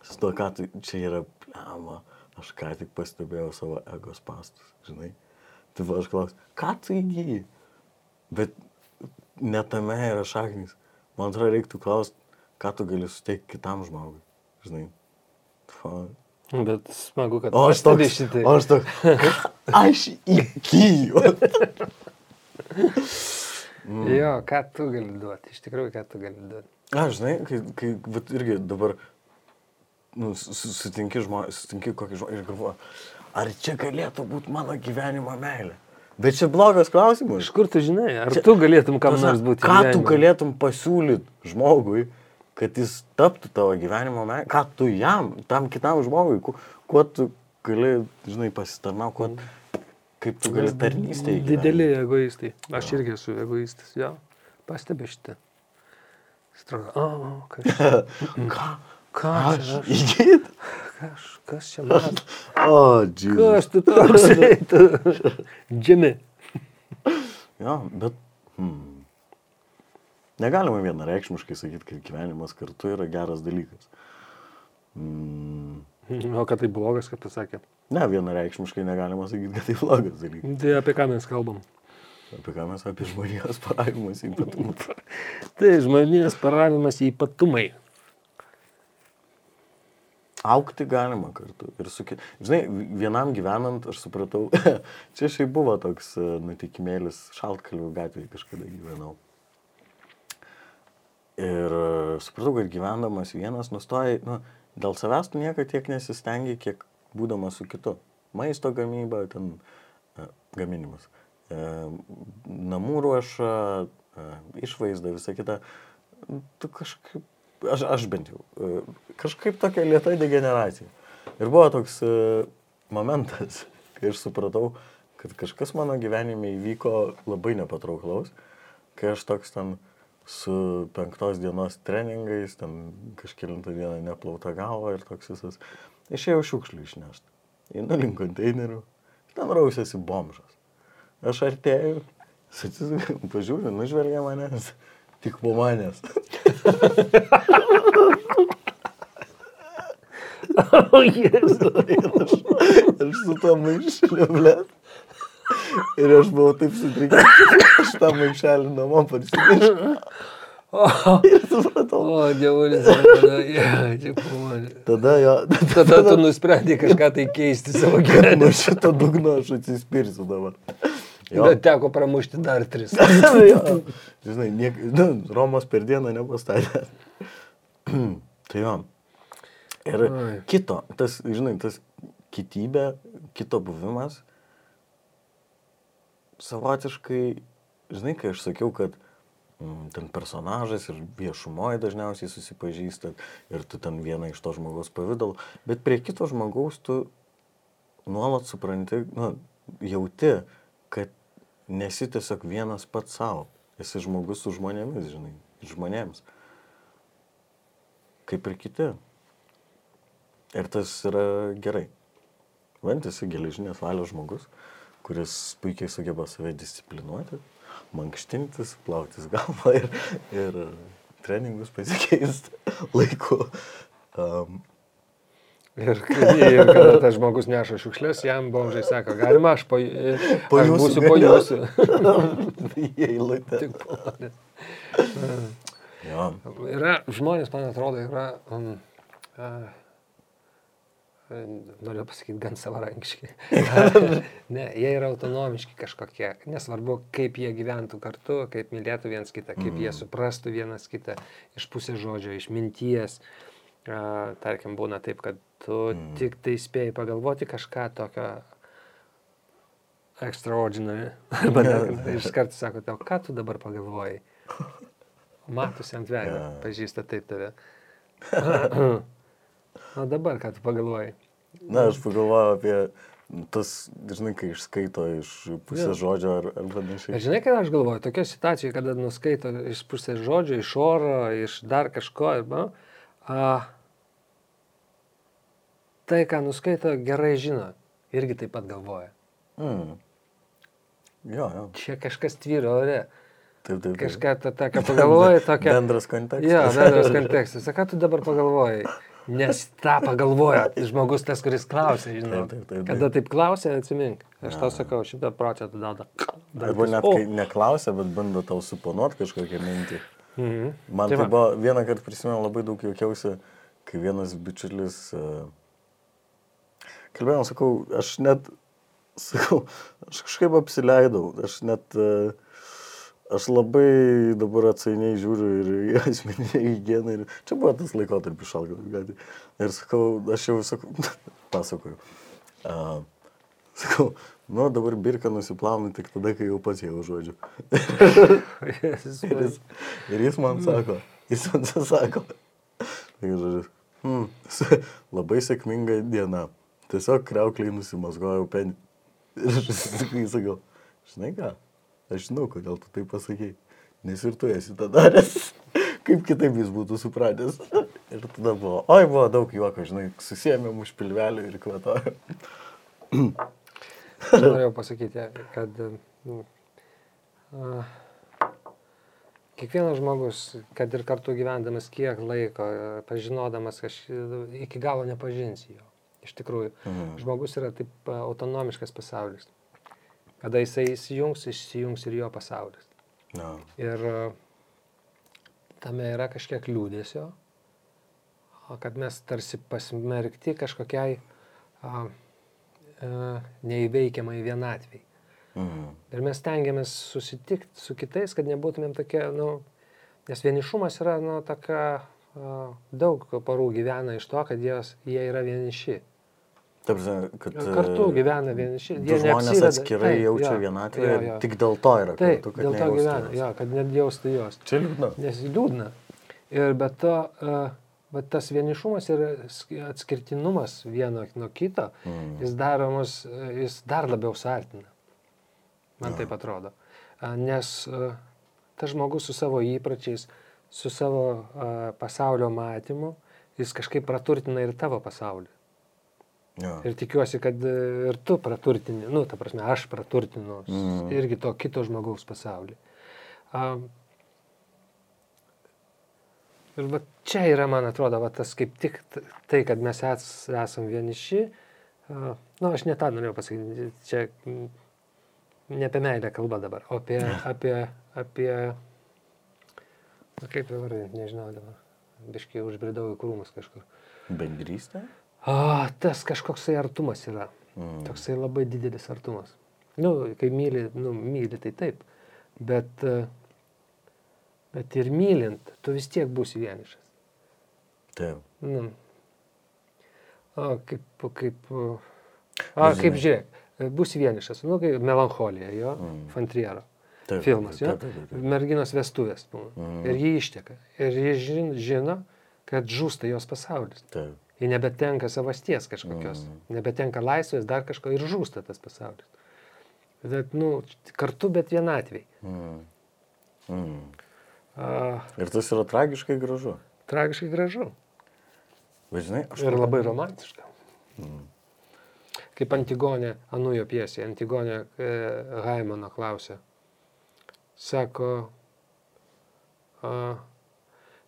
su to, ką tu, čia yra plema, aš ką tik pastebėjau savo egos pastus, žinai. Tai va aš klausiu, ką tu įgyji? Bet ne tame yra šaknis. Man atrodo, reiktų klausti, ką tu gali suteikti kitam žmogui. Žinai. Fa. Bet smagu, kad O aš toks, šitai. o aš toks, aš įgyju. Jo, ką tu gali duoti, iš tikrųjų, ką tu gali duoti. Aš, žinai, kai, kai vat, irgi dabar nu, su- su- sutinki, žmo, sutinki kokį žmogų ir galvoju, ar čia galėtų būti mano gyvenimo meilė. Bet čia blogas klausimas. Iš kur tu žinai, ar tu galėtum kam nors būti? Ką tu gyvenime? galėtum pasiūlyti žmogui, kad jis taptų tavo gyvenimo meilė? Ką tu jam, tam kitam žmogui, kuo, kuo tu gali, žinai, pasitarnauti, kuo, kaip tu gali tarnystėje. Dideli egoistai. Aš irgi esu egoistas, jo. Pastebi šitą. Stroga. O, o, kas čia? Ką? Ką Aš įgyt? Kas, kas čia man? O, džiū. Kas tu toksai? tu? Džimi. Jo, bet. Hmm. Negalima vienareikšmiškai sakyti, kad gyvenimas kartu yra geras dalykas. Hmm. O kad tai blogas, kaip tu sakė. Ne, vienareikšmiškai negalima sakyti, kad tai blogas dalykas. Tai apie ką mes kalbam? Apie ką mes apie žmonijos paravimus ypatumus. Tai žmonės paravimas į ypatumai. Aukti galima kartu. Ir su, žinai, vienam gyvenant, aš supratau, čia šiaip buvo toks e, nutikimėlis, šaltkalvių gatvėje kažkada gyvenau. Ir e, supratau, kad gyvendamas vienas nustojai, nu, dėl savęs tu niekada tiek nesistengi, kiek būdamas su kitu. Maisto gamyba, ten e, gaminimas, namų ruoša, išvaizda, visa kita. Tu kažkaip aš, aš bent jau, e, kažkaip tokia lieta degeneracija. Ir buvo toks e, momentas, kai aš supratau, kad kažkas mano gyvenime įvyko labai nepatrauklaus, kai aš toks ten su penktos dienos treningais, ten kažkėlintą dieną neplauta galva ir toks visas, išėjau šiukšlių išnešti. Einu link konteinerių, ten rausėsi bomžas. Aš artėjau, pažiūriu, nužvelgia manęs, tik po manęs. O, Jėzus. aš, su to maišeliu, ble. Ir aš buvau taip sutrikęs, aš tą maišelį namo parsinešiau. Ir supratau. O, dievulis. Tada, pamanė. Tada jo, Tada tu nusprendai kažką tai keisti savo gyvenime. nuo šito dugno aš atsispirsiu dabar. Bet teko pramušti dar tris. Žinai, niek, nu, Romos per dieną nepastatė. tai jo. Ir Oi. kito, tas, žinai, tas kitybė, kito buvimas, savotiškai, žinai, kai aš sakiau, kad mm, ten personažas ir viešumoje dažniausiai susipažįstat ir tu ten vieną iš to žmogaus pavydalų, bet prie kito žmogaus tu nuolat supranti, nu, jauti, kad nesi tiesiog vienas pats savo. Esi žmogus su žmonėmis, žinai, žmonėms. Kaip ir kiti. Ir tas yra gerai. Vant esi geležinės valios žmogus, kuris puikiai sugeba save disciplinuoti, mankštintis, plautis galvą ir, ir treningus pasikeisti laiku. Um, Ir, ir kada tas žmogus neša šiukšlės, jam bomžai sako, galima aš po, aš Pajusiu būsiu po jūsų. Į eilutę. Tik parodys. Jo. Yra, žmonės, man atrodo, yra, um, uh, noriu pasakyti, gan savarankiški. ne, jie yra autonomiški kažkokie. Nesvarbu, kaip jie gyventų kartu, kaip mylėtų vienas kitą, kaip jie suprastų vienas kitą iš pusės žodžio, iš minties. Uh, tarkim, būna taip, kad tu mm. tik tai spėjai pagalvoti kažką tokio extraordinary. Arba iš karto sako, tau, ką tu dabar pagalvojai? Matosi ant veido, Jo. pažįsta taip tave. O dabar ką tu pagalvojai? Na, aš pagalvoju apie tas, žinai, kai išskaito iš pusės Jo. žodžio ar, ar panašiai. Žinai, ką aš galvoju, tokia situacija, kada nuskaito iš pusės žodžio, iš oro, iš dar kažko, arba, a, tai, ką nuskaito, gerai žino, irgi taip pat galvoja. Mm. Jo, jo. Čia kažkas tvyro ore. Taip, taip. taip. Kažką tą, tą ką pagalvoji, tokia. Bendras kontekstas. Jo, bendras kontekstas. Ką tu dabar pagalvojai? Nes tą pagalvoja žmogus tas, kuris klausė, žinai. Taip, taip, taip, taip. Kada taip klausė, atsimink. Aš tau sakau, šimtą procentų dada. Arba net kai neklausia, bet bando tau suponuoti kažkokią mintį. Mhm. Man Tai tai buvo, vieną kartą prisimenu, labai daug juokiausi, kai vienas bičiulis uh, kalbėjom, sakau, aš net, sakau, aš kažkaip apsileidau, aš net, uh, aš labai dabar atsainiai žiūriu ir į asmeninę higieną ir čia buvo tas laikotarpis šalgas, gali. Ir sakau, aš jau sakau, pasakoju. Uh, sakau, nu dabar birką nusiplaunu tik tada, kai jau pats jau žodžiu. Ir jis, ir jis man sako, jis man sako, tai žodžiu, hmm, labai sėkminga diena. Tiesiog kreukliai nusimasgojau penį. Ir aš sakau, žinai ką, aš žinau, kodėl tu tai pasakėjai. Nes ir tu esi tą daręs. Kaip kitaip jis būtų supratęs. Ir tada buvo, oi, buvo daug juoko, žinai, susėmėm už pilvelį ir kvatojom. Aš norėjau pasakyti, kad nu, a, kiekvienas žmogus, kad ir kartu gyvendamas kiek laiko, pažinodamas, aš iki galo nepažinsi jo. Iš tikrųjų, Mhm. žmogus yra taip autonomiškas pasaulis. Kada jisai įsijungs, išsijungs ir jo pasaulis. Na, Ir tame yra kažkiek liūdėsio, kad mes tarsi pasmerkti kažkokiai a, a, neįveikiamai vienatviai. mhm. Ir mes tengiamės susitikti su kitais, kad nebūtumėm tokie, nu, nes vienišumas yra, nu, tokia, a, daug parų gyvena iš to, kad jos, jie yra vieniši. Taip, kad Kartu gyvena vieniši. Žmonės atskirai Taip, jaučia jo, vienatvę jo, ir jo. tik dėl to yra Taip, kartu, kad dėl to gyvena, jo, kad net jaustų jos. Čia liūdna. Nes liūdna. Ir be to, bet tas vienišumas ir sk- atskirtinumas vieno nuo kito, mm. jis, daromas, uh, jis dar labiau sartina. Man ja. taip atrodo. Uh, Nes tas žmogus su savo įpročiais, su savo pasaulio matymu, jis kažkaip praturtina ir tavo pasaulį. Jo. Ir tikiuosi, kad e, ir tu praturtini, nu, ta prasme, aš praturtinu Mm. irgi to kito žmogaus pasaulį. Um, ir va čia yra, man atrodo, va tas kaip tik tai, kad mes es, esam vieniši. Uh, nu, aš ne tą norėjau pasakyti, čia mm, ne apie meilę kalba dabar, o apie, apie, apie, na, kaip dabar, nežinau dabar, biškai užbridau į krūmus kažkur. Bendrystė? O, tas kažkoksai artumas yra. Mm. Toksai labai didelis artumas. Nu, kai myli, nu, myli, tai taip. Bet, e, bet ir mylint, tu vis tiek būsi vienišas. Taip. Nu. O, kaip, kaip, o, a, žinai. kaip žiūrėk, e, būsi vienišas. Nu, kaip melancholija, jo, Mm. Fantriero. Taip, Filmas, jo. taip, taip, taip. Merginos vestuvės. būna. Mm. Ir jį išteka. Ir žin, žino, kad žūsta jos pasaulis. Taip. Jie nebetenka savasties kažkokios, Mm. nebetenka laisvės, dar kažko ir žūsta tas pasaulis. Bet, nu, kartu, bet vienatviai. Mm. Mm. A, Ir tas yra tragiškai gražu. tragiškai gražu. Bet žinai, aš... Ir labai romantiška. Kaip Antigonė, Anujo piesė, Antigonė e, Haimano klausė. Sako, a,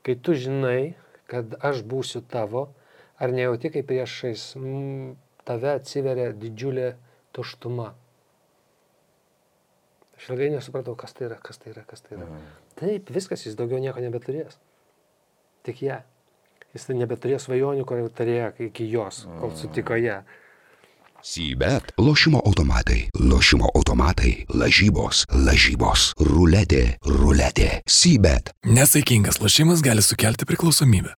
kai tu žinai, kad aš būsiu tavo, ar nejauti, kai priešais mm, tave atsiveria didžiulė tuštuma. Aš ilgai nesupratau, kas tai yra, kas tai yra, kas tai yra. Mhm. Taip, viskas, jis daugiau nieko nebeturės. Tik ją. Jis tai nebeturės svajonių, kur jau turėjo iki jos, kol sutiko ją. Sybet. Lošimo automatai. Lošimo automatai. Lažybos. Lažybos. Ruletė. Ruletė. Sybet. Nesaikingas lošimas gali sukelti priklausomybę.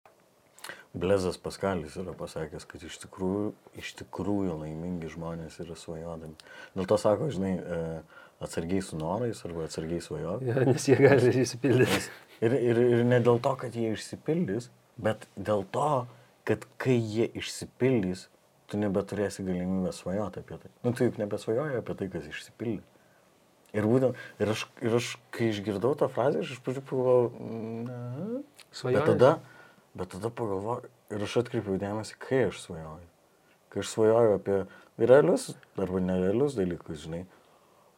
Blezas Paskalis yra pasakęs, kad iš tikrųjų, iš tikrųjų laimingi žmonės yra svajodami. Dėl to sako, žinai, e, atsargiai su norais arba atsargiai svajodami. Ja, nes jie gali įsipildyti. Ir, ir, ir ne dėl to, kad jie išsipildys, bet dėl to, kad kai jie išsipildys, tu nebeturėsi galimybę svajoti apie tai. Nu, tu juk nebesvajoji apie tai, kas išsipildė. Ir būtent, ir aš, ir aš kai išgirdau tą frazę, aš iš pradžių pagalvojau, ne. Bet Svajonės? tada, bet tada pagalvojau, ir aš atkreipiau dėmesį, kai aš svajoju. Kai aš svajoju apie realius arba nerealius dalykus, žinai,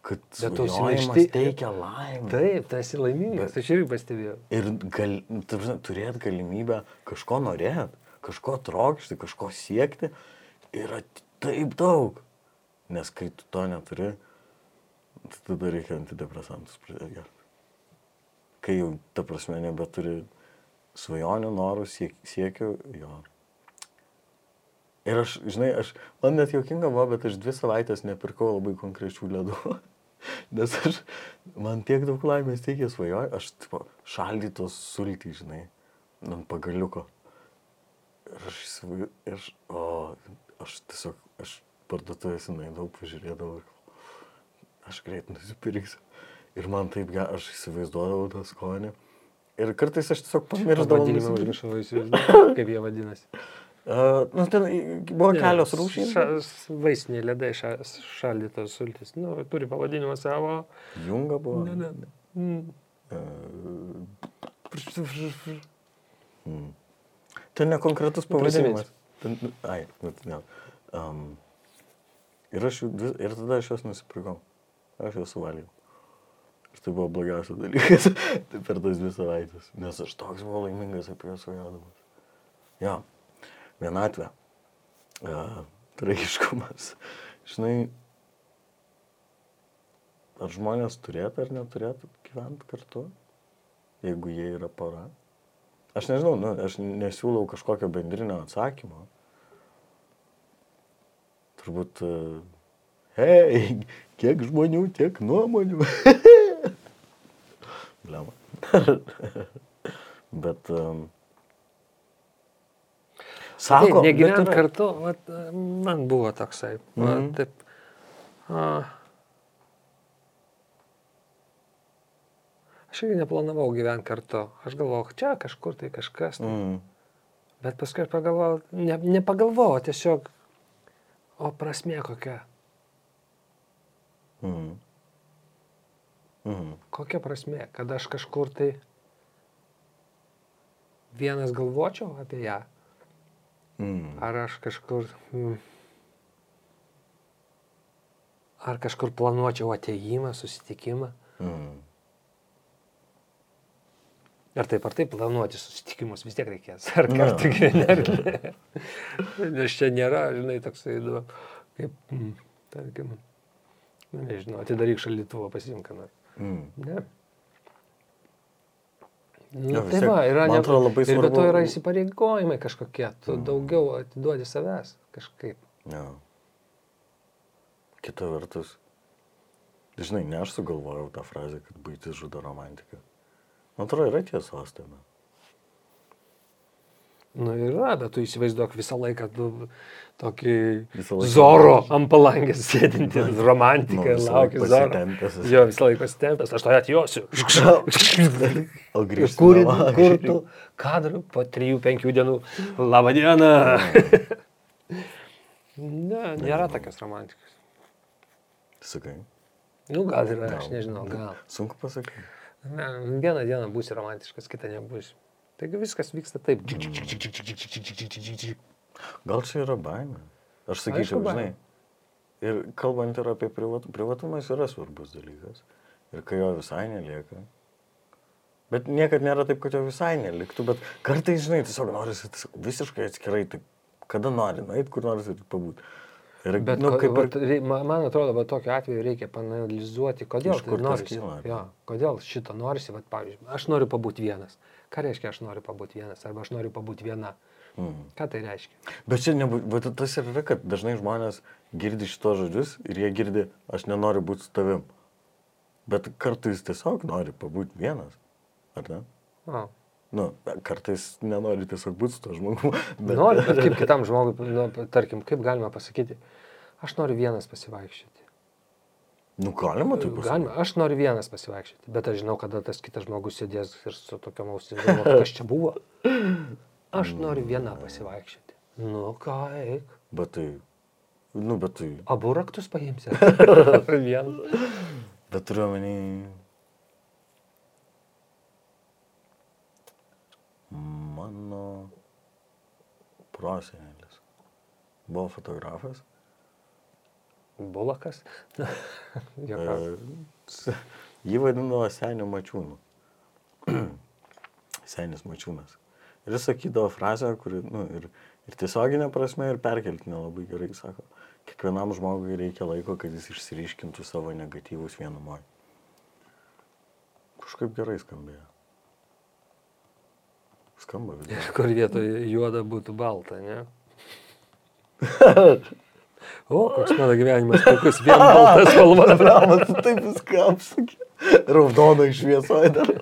kad svajojimas teikia laimę. Taip, tu esi laimingas, aš irgi pastebėjau. Ir gal, ta prasme, turėt galimybę kažko norėt, kažko trokšti, kažko siekti yra taip daug. Nes kai tu to neturi, tada reikia antidepresantus pradėti gerti. Kai jau, ta prasme, nebeturi svajonių, norų, siek, siekių, jo. Ir aš, žinai, aš, man net jokinga buvo, bet aš dvi savaitės nepirkau labai konkrečių ledų. Nes aš, man tiek daug laimės teikė svajoju, aš, tipo, šaldytos sultys, žinai, ant pagaliuko. Ir aš įsivaizduoju, aš, o, aš tiesiog, aš parduotuvėse naidau, pažiūrėdavau, aš greit nusipirksiu. Ir man taip, aš įsivaizduodavau tą skonį. Ir kartais aš tiesiog pamiršdavau. Pavadinimą užmiršau, įsivaizduoju, kaip jie vadinasi. Uh, nu, ten buvo kelios rūšys. ša- Vaisiniai ledai ša, šaldytos sultis. Nu, turi pavadinimą savo. Junga buvo. Ne, ne. Mm. Mm. Ten nekonkretus Nu, pavadinimas. Ten, nu, ai, bet ne. Um, ir, aš, ir tada aš juos nusipirkau. Aš juos suvalgiau. Ir tai buvo blogiausias dalykas tai per tas dvi savaitės. Nes aš toks buvau laimingas apie juos svajodamas. Jo, vienatvė. Uh, tragiškumas. Žinai, ar žmonės turėtų ar neturėtų gyventi kartu, jeigu jie yra para? Aš nežinau, nu, aš nesiūlau kažkokio bendrinio atsakymo. Turbūt, hei, kiek žmonių, tiek nuomonių. Blema. Bet, um, Sako, negyvent bet yra- kartu, vat, man buvo toksai. Va, Mhm. taip, a, Aš irgi neplanavau gyventi kartu. Aš galvojau, čia kažkur tai kažkas. Tai. Mm. Bet paskui pagalvojau, ne, nepagalvojau, tiesiog, o prasmė kokia. Mm. Mm. Kokia prasmė, kad aš kažkur tai vienas galvočiau apie ją, Mm. ar aš kažkur... Mm, ar kažkur planuočiau ateimą, susitikimą. Mm. Ar taip ar taip planuoti susitikimus vis tiek reikės. Ar Na. kartu gyveni, ar ne. Nes čia nėra, žinai, toksai, nu, kaip, mm, tarkim, nu, nežinau, atidaryk šaldytuvą, pasimk, ką nors. Mm. Ne. Nu, Jo, tai va, yra, man atrodo, labai ir be to svarbu- yra įsipareigojimai kažkokie, tu Mm. daugiau atiduodi savęs kažkaip. Ja. Kita vertus, žinai, ne aš sugalvojau tą frazę, kad baigtis žudo romantiką. Man atrodo, yra tiesos tame. Nu yra, bet tu įsivaizduok visą laiką tu tokį laiką- Zoro ant palangės sėdinti, romantiką, Nu, visą laiką lauki Zoro. Jo, visą laiką pasitempęs, aš to atjosiu. O Ir grįžti kur, kur tu kadrų po 3-5 dienų. Labą dieną. ne, nėra tokios romantikos. Sakai. Nu, gal yra, aš nežinau, gal. Sunku pasakyti. Ne, vieną dieną būsi romantiškas, kitą nebūsi. Taigi viskas vyksta taip. Gal čia yra baimė? Aš sakyčiau, žinai. Ir kalbant ir apie privatumą, privatumas yra svarbus dalykas. Ir kai jo visai nelieka. Bet niekad nėra taip, kad jo visai neliktų, bet kartais, žinai, tiesiog norisi visiškai atskirai, tai kada nori, nueit, kur nori ir pabūti. Ir, bet, nu, kaip ir... Ir... Man atrodo, va, tokiu atveju reikia panalizuoti, kodėl, tai norisi, kyla, jo, kodėl šito norisi. Vat, pavyzdžiui, aš noriu pabūti vienas. Mhm Ką reiškia aš noriu pabūti vienas, arba aš noriu pabūti viena. Mm. Ką tai reiškia? Bet čia nebu, bet tas ir yra, kad dažnai žmonės girdi šitos žodžius ir jie girdi, aš nenoriu būti su tavim. Bet kartais tiesiog nori pabūti vienas. Ar ne? O, Nu, kartais nenori tiesiog būti su to žmogumi. bet... Noriu, bet kaip kitam žmogui, nu, tarkim, kaip galima pasakyti, aš noriu vienas pasivaikščioti. Nu, galima taip pasakyti. Galima, aš noriu vienas pasivaikščioti, bet aš žinau, kada tas kitas žmogus sėdės ir su tokiam ausim, kas čia buvo. Aš noriu vieną pasivaikščioti. Nu, ką, eik. Bet tai, nu, bet tai, Abu raktus paimsi. Vieną. bet turiu omeny. Mano prosenelis buvo fotografas. Bulakas. E, Jį vadindavo senių mačiūnų. Senis mačiūnas. Ir jis sakydavo frazę, kuri, nu, ir, ir tiesioginė prasme, ir perkeltinė labai gerai sako. Kiekvienam žmogui reikia laiko, kad jis išsiriškintų savo negatyvus vienumoje. Kažkaip gerai skambėjo. Skamba. Kur vietoje juoda būtų balta, ne? O, koks mano gyvenimas, puikus, vien balta spalva. Abramas, tu taip viską apsakė. Raudono šviesoje dar.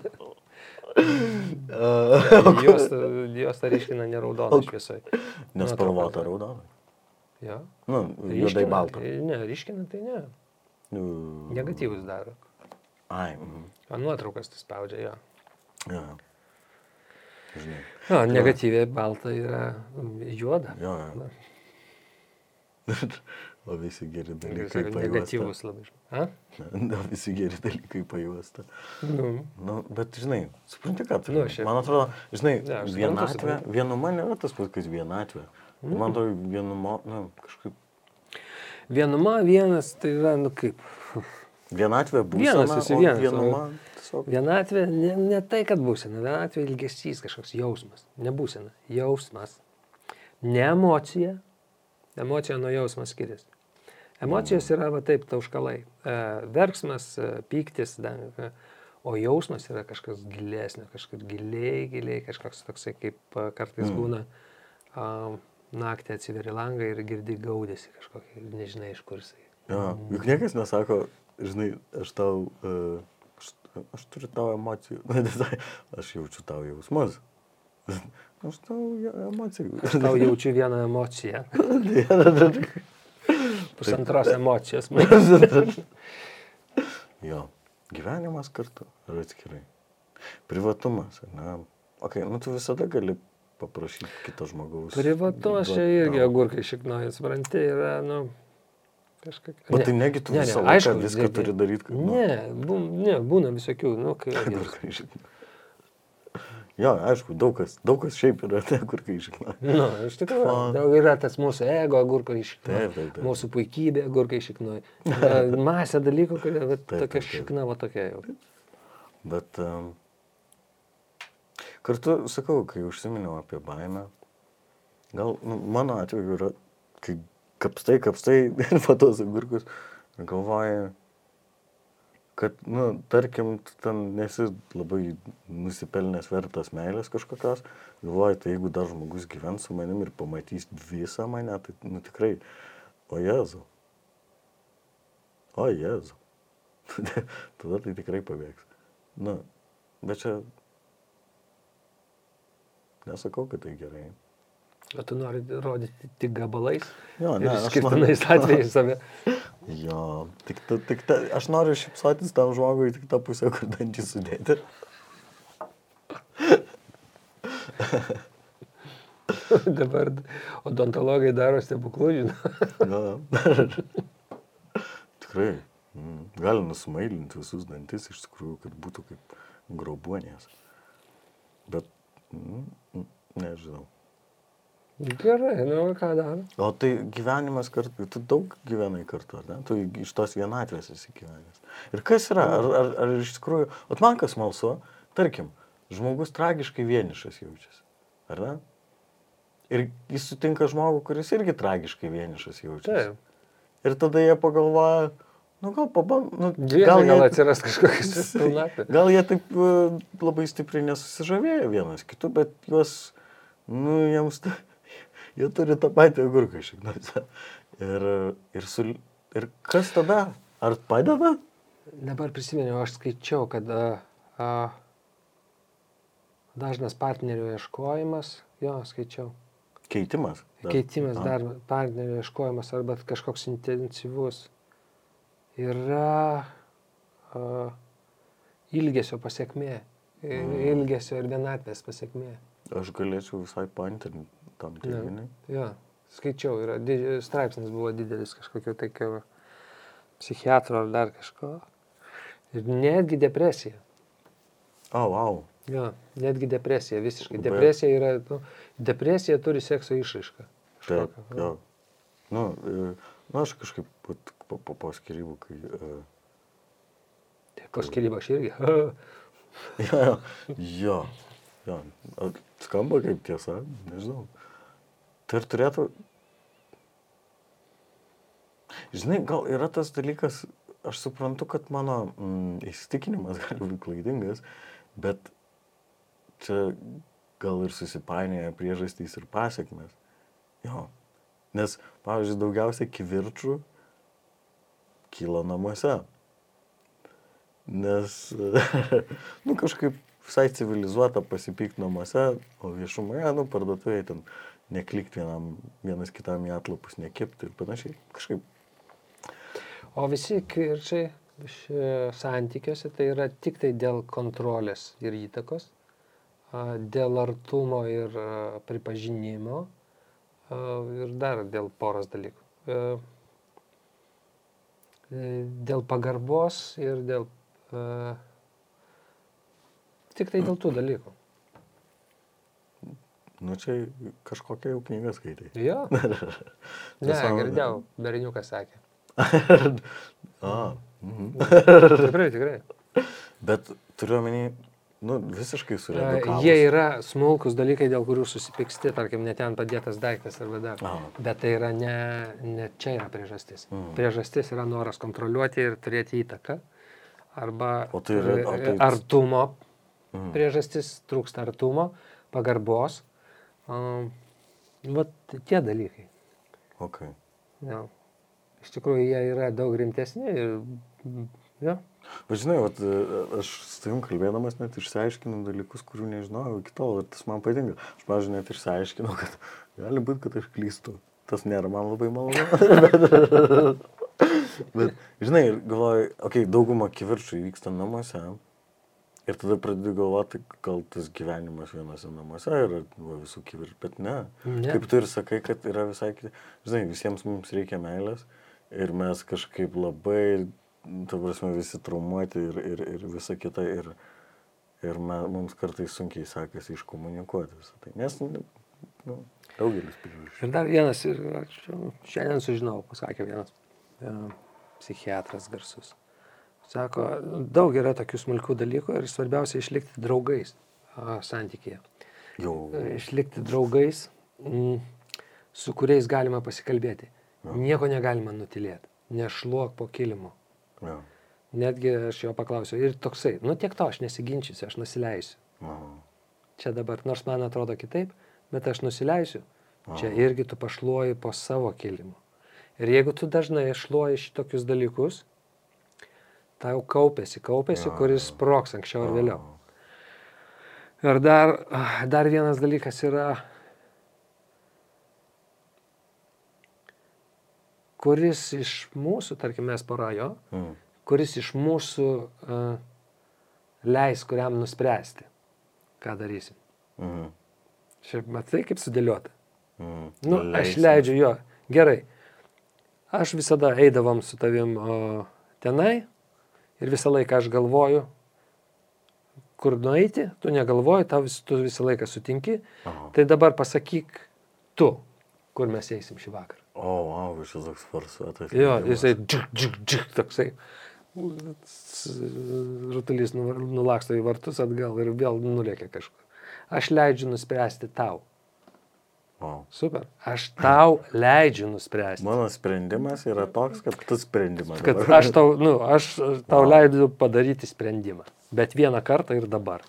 Jos, jos tą ryškina ne raudoną šviesoj. Nespalvota raudona. Jo. Nu, juodai balta. tai Ne, ryškina tai ne. Nu, Negatyvus daro. Ai, mhm. O nuotraukas tai spaudžia jo. jo. Žinai. O, negatyviai balta yra mm, juoda. Jo, jo. O visi geri dalykai pajuosta. Negatyvus labai. A? O visi geri dalykai pajuosta. Nu, Nu, bet žinai, supranti, ką tai. Nu, Nu, šiaip- Man atrodo, žinai, Ne, suprantu, vienatvė, vienuma nėra tas pats, kas vienatvė. Mm. Man atrodo, vienuma, na, kažkaip. vienuma vienas, tai yra, nu kaip. Vienatvė būsena, Vienas esi vienas, Vienuma, tiesiog. Vienatvė, ne, ne tai, kad būsena, vienatvė ilgesys, kažkoks jausmas, nebūsena, jausmas. Ne emocija, emocija nuo jausmo skiriasi. Emocijos yra va taip tauškalai. E, verksmas, e, pyktis, da, e, o jausmas yra kažkas gilesnio, kažkas giliai, giliai, kažkoks toksai kaip kartais Mm. būna. A, naktį atsiveri langą ir girdi gaudėsi kažkokį, nežinai iš kur jisai. Jo, juk niekas nesako, žinai, aš tau, aš, aš turiu tavo emocijų, aš jaučiu tavo jausmus. Aš tau emocijų. Aš tau jaučiu vieną emociją. Pusantros emocijos. jo, gyvenimas kartu ir atskirai. Privatumas, ne? Ok, nu tu visada gali paprašyti kito žmogaus. Privatumas čia irgi agurkai šiknoja, supranti, yra, nu, kažkaip. Bet tai negi tu visą laiką viską dėdė. turi daryt, kad, nu. Ne, bu, ne, būna visokių, nu, kai... Agurkai žinai. Jo, aišku, daug kas, daug kas šiaip yra te, kur kai žinai. Nu, iš tikrųjų, Fuck. daug yra tas mūsų ego agurkai šiknoja, Taip, taip, taip. mūsų puikybė agurkai šiknoja. Yra Masė dalykų, kurie tokia šikna, va tokia jau. Bet um, kartu sakau, kai užsiminiau apie baimę, gal nu, mano atveju yra, kai kapstai, kapstai ir po tos agurkus, ir galvoji, kad, nu, tarkim, ten nesi labai nusipelnęs vertas meilės kažkokios, galvoji, tai jeigu dar žmogus gyvens su manim ir pamatys visą mane, tai, nu, tikrai, o Jėzu. O Jėzu. Tada tai tikrai pabėgs. Na, bet čia nesakau, kad tai gerai. O tu nori rodyti tik gabalais Jo, ne, skirtinais noriu- atvejais save. Jo, tik, ta, tik ta, aš noriu šipsotis tam žmogui tik tą pusę, kur dantys sudėti. Dabar odontologai daro stebuklų, žinai. Tikrai. Mm. Gali nusmailinti visus dantis iš tikrųjų, kad būtų kaip grobuonės. Bet, mm, mm, nežinau. Gerai, nu ką daro? O tai gyvenimas kartu, tu daug gyvenai kartu, ar ne? Tu iš tos vienatvės esi gyvenęs. Ir kas yra? Ar, ar, ar iš tikrųjų, o man kas malsu, tarkim, žmogus tragiškai vienišas jaučiasi, ar ne? Ir jis sutinka žmogų, kuris irgi tragiškai vienišas jaučiasi. Taip. Ir tada jie pagalvoja, nu gal paband, nu, Dviese gal, gal jie- atsiras kažkokias pilnatvė. Gal jie taip e, labai stipriai nesusižavėjo vienas kitu, bet juos, nu, jiems, ta, jie turi tą patį agurką šiknuose. Ir, ir, su, ir kas tada? Ar padeda? Dabar prisiminiau, aš skaičiau, kad a, a, dažnas partnerio ieškojimas, jo, skaičiau, Keitimas. Dar- keitimas dar partnerio ieškojimas arba kažkoks intensyvus yra a, ilgesio pasiekmė, Mm. ilgesio ir vienatvės pasiekmė. Aš galėčiau visai paantrinti tam teiginiui. Jo, skaičiau, yra, didž- straipsnis buvo didelis kažkokio tokio psichiatro ar dar kažko. Ir netgi depresija. Oh, wow. Jo, netgi depresija, visiškai. Depresija yra, nu, depresija turi sekso išraišką. Taip, jo. Nu, e, nu, aš kažkaip vat po, po, po skirybų, kai... e, Tai Po skirybų aš irgi. Jo, jo, jo, jo. Skamba kaip tiesa, nežinau. Tai ir turėtų. Žinai, gal yra tas dalykas, aš suprantu, kad mano mm, įsitikinimas gali būti klaidingas, bet čia gal ir susipainioja priežastys ir pasiekmes. Jo. Nes, pavyzdžiui, daugiausiai kivirčių kyla namuose. Nes, nu, kažkaip visai civilizuota pasipykti namuose, o viešumoje, nu, parduotuvėje ten neklikti vienam, vienas kitam į atlapus, nekipti ir panašiai. Kažkaip, O visi kirčiai santykiuose tai yra tik tai dėl kontrolės ir įtakos, dėl artumo ir pripažinimo ir dar dėl poros dalykų. E, e, Dėl pagarbos ir dėl... a, Tik tai dėl tų dalykų. nu, čia kažkokią jau knygą skaitai. Jo. Ne, girdėjau, berniukas sakė. A, mhm. Tikrai, tikrai. Bet turiu omeny, nu, visiškai suredukavus. Jie yra smulkus dalykai, dėl kurių susipyksti, tarkim, net ten padėtas daiktas arba dar. Aha. Bet tai yra ne, ne čia yra priežastis. Mhm. Priežastis yra noras kontroliuoti ir turėti įtaką. Arba O tai yra- tai- artumo Mhm. priežastis, trūksta artumo, pagarbos. Um, vat tie dalykai. Okay. Jo. Iš tikrųjų, jie yra daug rimtesni ir... Jo. Bet žinai, vat, e, aš su tavim kalbėdamas net išsiaiškinau dalykus, kurių nežinojau iki tol ir tas man patinka. Aš, pavyzdžiui, net išsiaiškinau, kad gali būti, kad aš klystu. Tas nėra man labai malonu. Bet, žinai, galvoju, okei, okay, dauguma kivirčių vyksta namuose. Ir tada pradedi galvoti, gal tas gyvenimas vienose namuose yra va, visų kivirų, bet ne. Ne. Kaip tu ir sakai, kad yra visai kiti. Žinai, visiems mums reikia meilės ir mes kažkaip labai, ta prasme, visi traumuoti ir, ir, ir visa kita. Ir, ir me, mums kartais sunkiai sekasi iškomunikuoti visą tai. Nes, nu, nu, daugelis priežasčių. Ir dar vienas, ir šiandien sužinau, pasakė vienas e, psichiatras garsus. Sako, daug yra tokių smulkių dalykų ir svarbiausia išlikti draugais santykėje. Jau. Išlikti draugais, mm, su kuriais galima pasikalbėti. Nieko negalima nutilėti. Nešluok po kilimu. Ja. Netgi aš jo paklausiau. Ir toksai, nu tiek to, aš nesiginčysiu, aš nusileisiu. Aha. Čia dabar, nors man atrodo kitaip, bet aš nusileisiu. Čia irgi tu pašluoji po savo kilimu. Ir jeigu tu dažnai šluoji šitokius dalykus, tau kaupėsi, kaupėsi, kuris sproks anksčiau ar vėliau. Ir dar, dar vienas dalykas yra, kuris iš mūsų, tarkim, mes parajo, Mm. kuris iš mūsų uh, leis kuriam nuspręsti, ką darysim. Mhm. Šiaip matai, kaip sudėliota. Mhm. Nu, aš Leisim. leidžiu jo. Gerai. Aš visada eidavom su tavim o, tenai ir visą laiką aš galvoju, kur nueiti, tu negalvoji, tau vis, tu visą laiką sutinki. Aha. Tai dabar pasakyk tu, kur mes eisim šį vakarą. O, wow, šis toks farsuotas. Jo, jisai džik, džik, džik, toksai. Rutulys nu- nulaksto į vartus atgal ir vėl nulėkia kažkur. Aš leidžiu nuspręsti tau. Wow. Super. Aš tau leidžiu nuspręsti. Mano sprendimas yra toks, kad tu sprendimas. Kad dabar. aš tau, nu, aš tau Wow. leidžiu padaryti sprendimą. Bet vieną kartą ir dabar.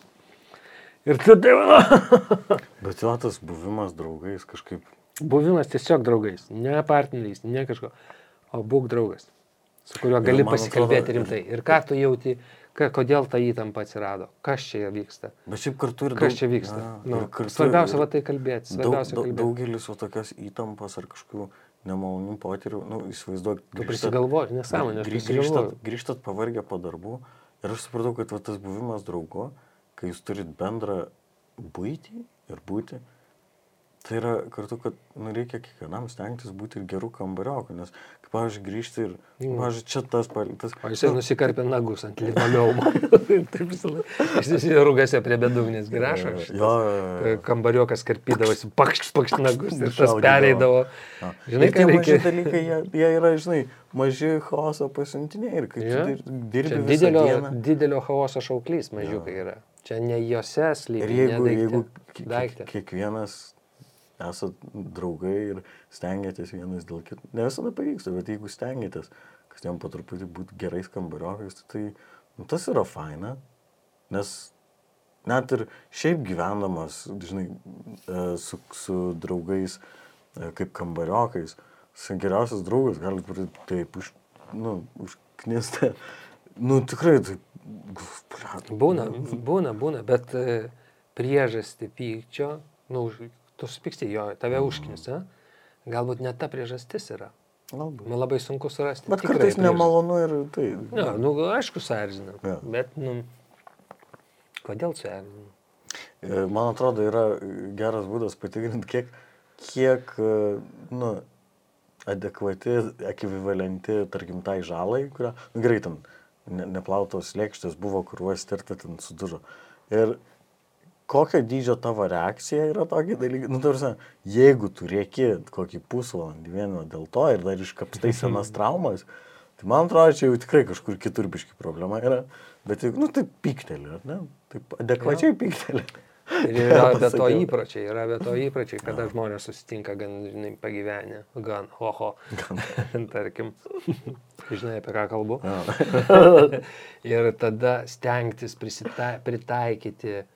Ir tada Bet jo tas buvimas draugais kažkaip. buvimas tiesiog draugais, ne partneriais, ne kažko, o būk draugas, su kuriuo Ir gali pasikalbėti atrodo- rimtai. Ir ką tu jauti, ka, kodėl ta įtampa atsirado, kas čia vyksta, Bet šiaip kartu ir kas čia vyksta. Ja, Nu, kartu svarbiausia va tai kalbėti, Daug, daug, kalbėti. daugelis va tokios įtampos ar kažkokių nemalonių potyrių, nu, įsivaizduok. Tu prisigalvoji, nesąmonė, grį- grįžtat, grįžtat pavargę po darbų ir aš supratau, kad va, tas buvimas draugu, kai jūs turit bendrą būtį ir būti, tai yra kartu, kad nu, reikia kiekvienam stengtis būti ir gerų kambarioku, nes, kaip, pavyzdžiui, grįžti ir, mm. pavyzdžiui, čia tas, pal- tas O jisai nu, nusikarpė nagus ant linoleumo. Taip visą laiką. Jis įsirūgasi prie bedugnės grašo. Jo, jo. Kambariokas karpydavosi, pakšt, pakšt nagus ir tas pereidavo. Jo. Žinai, ką tie reikia? dalykai, jie, jie yra, žinai, maži chaoso pasiuntiniai ir kai Jo. tu dir- dirbi didelio, dieną. didelio chaoso šauklys mažiukai yra. Čia ne juose slypi. Ir jeigu, jeigu daikte- ki- ki- daikte. kiekvienas esat draugai ir stengiatės vienas dėl kito, ne visada pavyksta, bet jeigu stengiatės, kad jam po truputį būtų gerais kambariokais, tai nu, tas yra faina, nes net ir šiaip gyvendamas, žinai, e, su, su draugais e, kaip kambariokais, geriausias draugas gali būti taip už, nu, užknistę. Nu, tikrai, tai... blet, Būna, būna, būna, bet e, priežastį pykčio, nu, tu supyksti jo, tave užknisa, galbūt ne ta priežastis yra. Galbūt. Man labai sunku surasti. Bet kartais priežastį. nemalonu ir tai. Ne, nu, aišku, suerzina. Jo. Bet, nu, kodėl suerzina? E, Man atrodo, yra geras būdas patikrinti, kiek, kiek e, nu, adekvati, ekvivalenti, tarkim, tai žalai, kurią, nu, gerai, ten ne, neplautos lėkštės buvo, kuriuos tirta ten sudužo. Ir kokio dydžio tavo reakcija yra tokie dalykai, nu, tarsi, jeigu tu rėki kokį pusvalandį vieno dėl to ir dar iškapstai senas traumas, tai man atrodo, čia jau tikrai kažkur kitur biški problema yra, bet, nu, tai pykteli, ar ne? Taip adekvačiai pykteli. Ir yra be to įpročiai, yra be to įpročiai, kada žmonės susitinka gan, žinai, pagyvenę, gan, oho, tarkim, žinai, apie ką kalbu. ir tada stengtis prisita, pritaikyti o,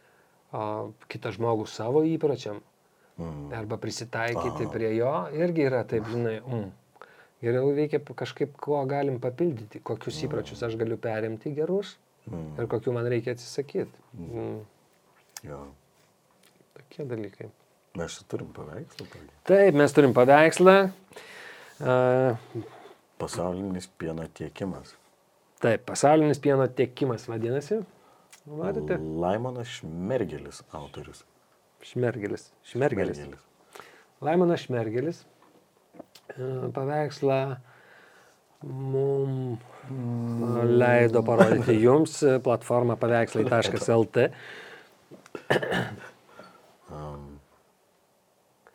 kitą žmogų savo įpročiam. Arba prisitaikyti prie jo irgi yra taip, žinai, mm. Geriau reikia pa- kažkaip, kuo galim papildyti, kokius įpročius aš galiu perimti gerus ir kokių man reikia atsisakyti. Mm. Jo. Tokie dalykai. Mes turim paveikslą tokį. Taip, mes turim paveikslą. Uh, Pasaulinis pieno tiekimas. taip, pasaulinis pieno tiekimas vadinasi. Matėte? Laimonas Šmergelis autorius. Šmergelis. Šmergelis. Laimonas Šmergelis e, paveikslą mums leido parodyti jums e, platformą paveikslai.lt.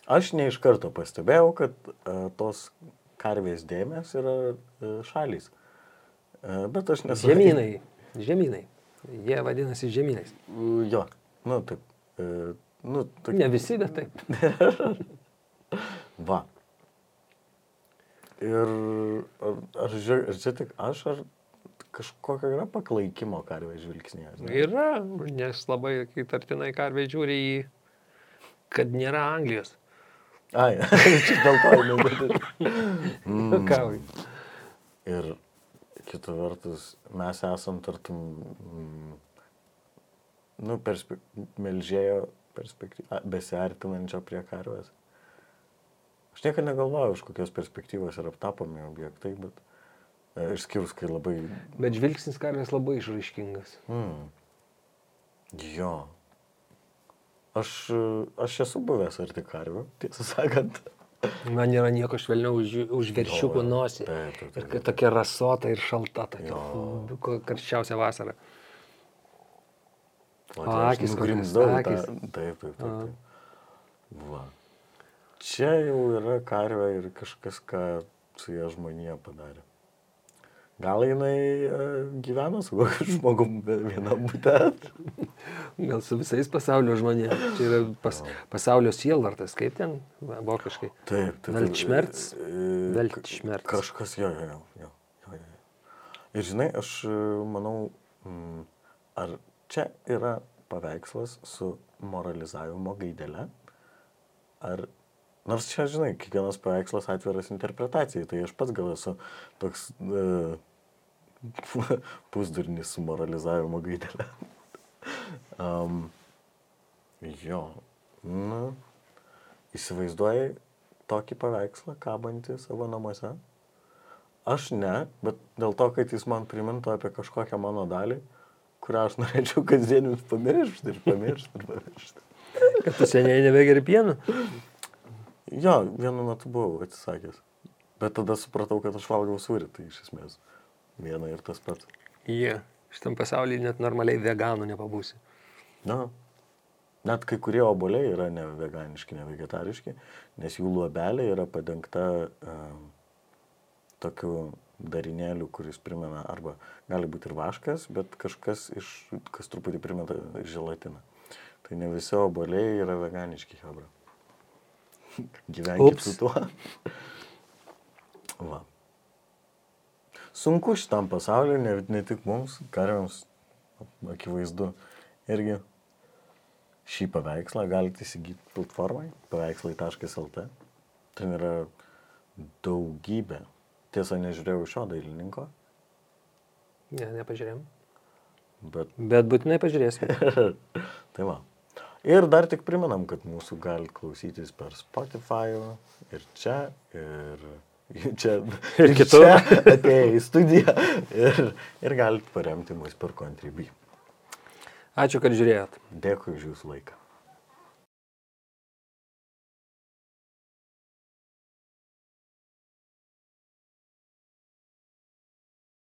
Aš ne iš karto pastebėjau, kad tos karvės dėmės yra šalys. Bet aš nesu. Žemynai. Žemynai. Jie vadinasi žemynais. Uh, jo, nu taip. Uh, nu, tak... Ne visi, bet taip. Va. Ir ar, ar, ar čia tik aš, ar kažkokio yra paklaikimo karvės žvilgsnėje? Yra, nes labai įtartinai karvė žiūri į, kad nėra Anglijos. Ai, dėl to jinai. Mm. Kavai. Ir kita vertus, mes esam tartum, mm, nu, perspe... melžėjo perspektyvą, besiartinančio prie karvės. Aš niekada negalvojau, iš kokios perspektyvos yra aptapomi objektai, bet e, išskyrus, kai labai... Bet žvilgsnis karvės labai išraiškingas. Mm, jo. Aš, e, aš esu buvęs arti karvių, tiesą sakant. Man nėra nieko švelniau už, už veršiukų nosį. taip, taip, taip. Ir tokia rasota ir šalta, tokia karščiausia vasara. O, tai tą- akys. Taip, taip, taip. taip. Va. Čia jau yra karvė ir kažkas, ką su ją žmonija padarė. Gal jinai e, gyvena su kokiu žmogum vienam būte? Gal su visais pasaulio žmonėmis. Čia yra pas, pasaulio sielvartas, kaip ten vokiškai. Taip, taip. Weltschmerz? E, Weltschmerz. ka- Kažkas, jo, jo, jo, jo, jo. Ir žinai, aš e, manau, mm, ar čia yra paveikslas su moralizavimo gaidelė, ar Nors čia, žinai, kiekvienas paveikslas atviras interpretacijai, tai aš pats gal esu toks e, pusdurnis su moralizavimo gaidelė. um, jo, nu, įsivaizduoji tokį paveikslą kabantį savo namuose? Aš ne, bet dėl to, kad jis man primintų apie kažkokią mano dalį, kurią aš norėčiau kasdienius pamiršti ir pamiršti ir pamiršti. Kad tu seniai nebegeri pieno. Jo, vienu metu buvau atsisakęs. Bet tada supratau, kad aš valgau sūrį, tai iš esmės viena ir tas pats. Jie. Yeah. Šitam pasaulyje net normaliai veganų nepabūsi. Na, net kai kurie oboliai yra ne veganiški, ne vegetariški, nes jų luobelė yra padengta um, tokiu darinėliu, kuris primena arba gali būti ir vaškas, bet kažkas iš, kas truputį primena želatiną. Tai ne visi oboliai yra veganiški, hebra. Gyvenkit Ups. su tuo. Va. Sunku šitam pasauliu, ne, ne tik mums, kariams, akivaizdu. Irgi šį paveikslą galite įsigyti platformai paveikslai.lt. Ten yra daugybė. Tiesa, nežiūrėjau šio dailininko, Ne, nepažiūrėjom. bet Bet būtinai pažiūrėsim. tai va. Ir dar tik primenam, kad mūsų galite klausytis per Spotify ir čia, ir čia, Ir kitur. atėję į studiją ir, ir galite paremti mus per Contribui. Ačiū, kad žiūrėjot. Dėkui už jūsų laiką.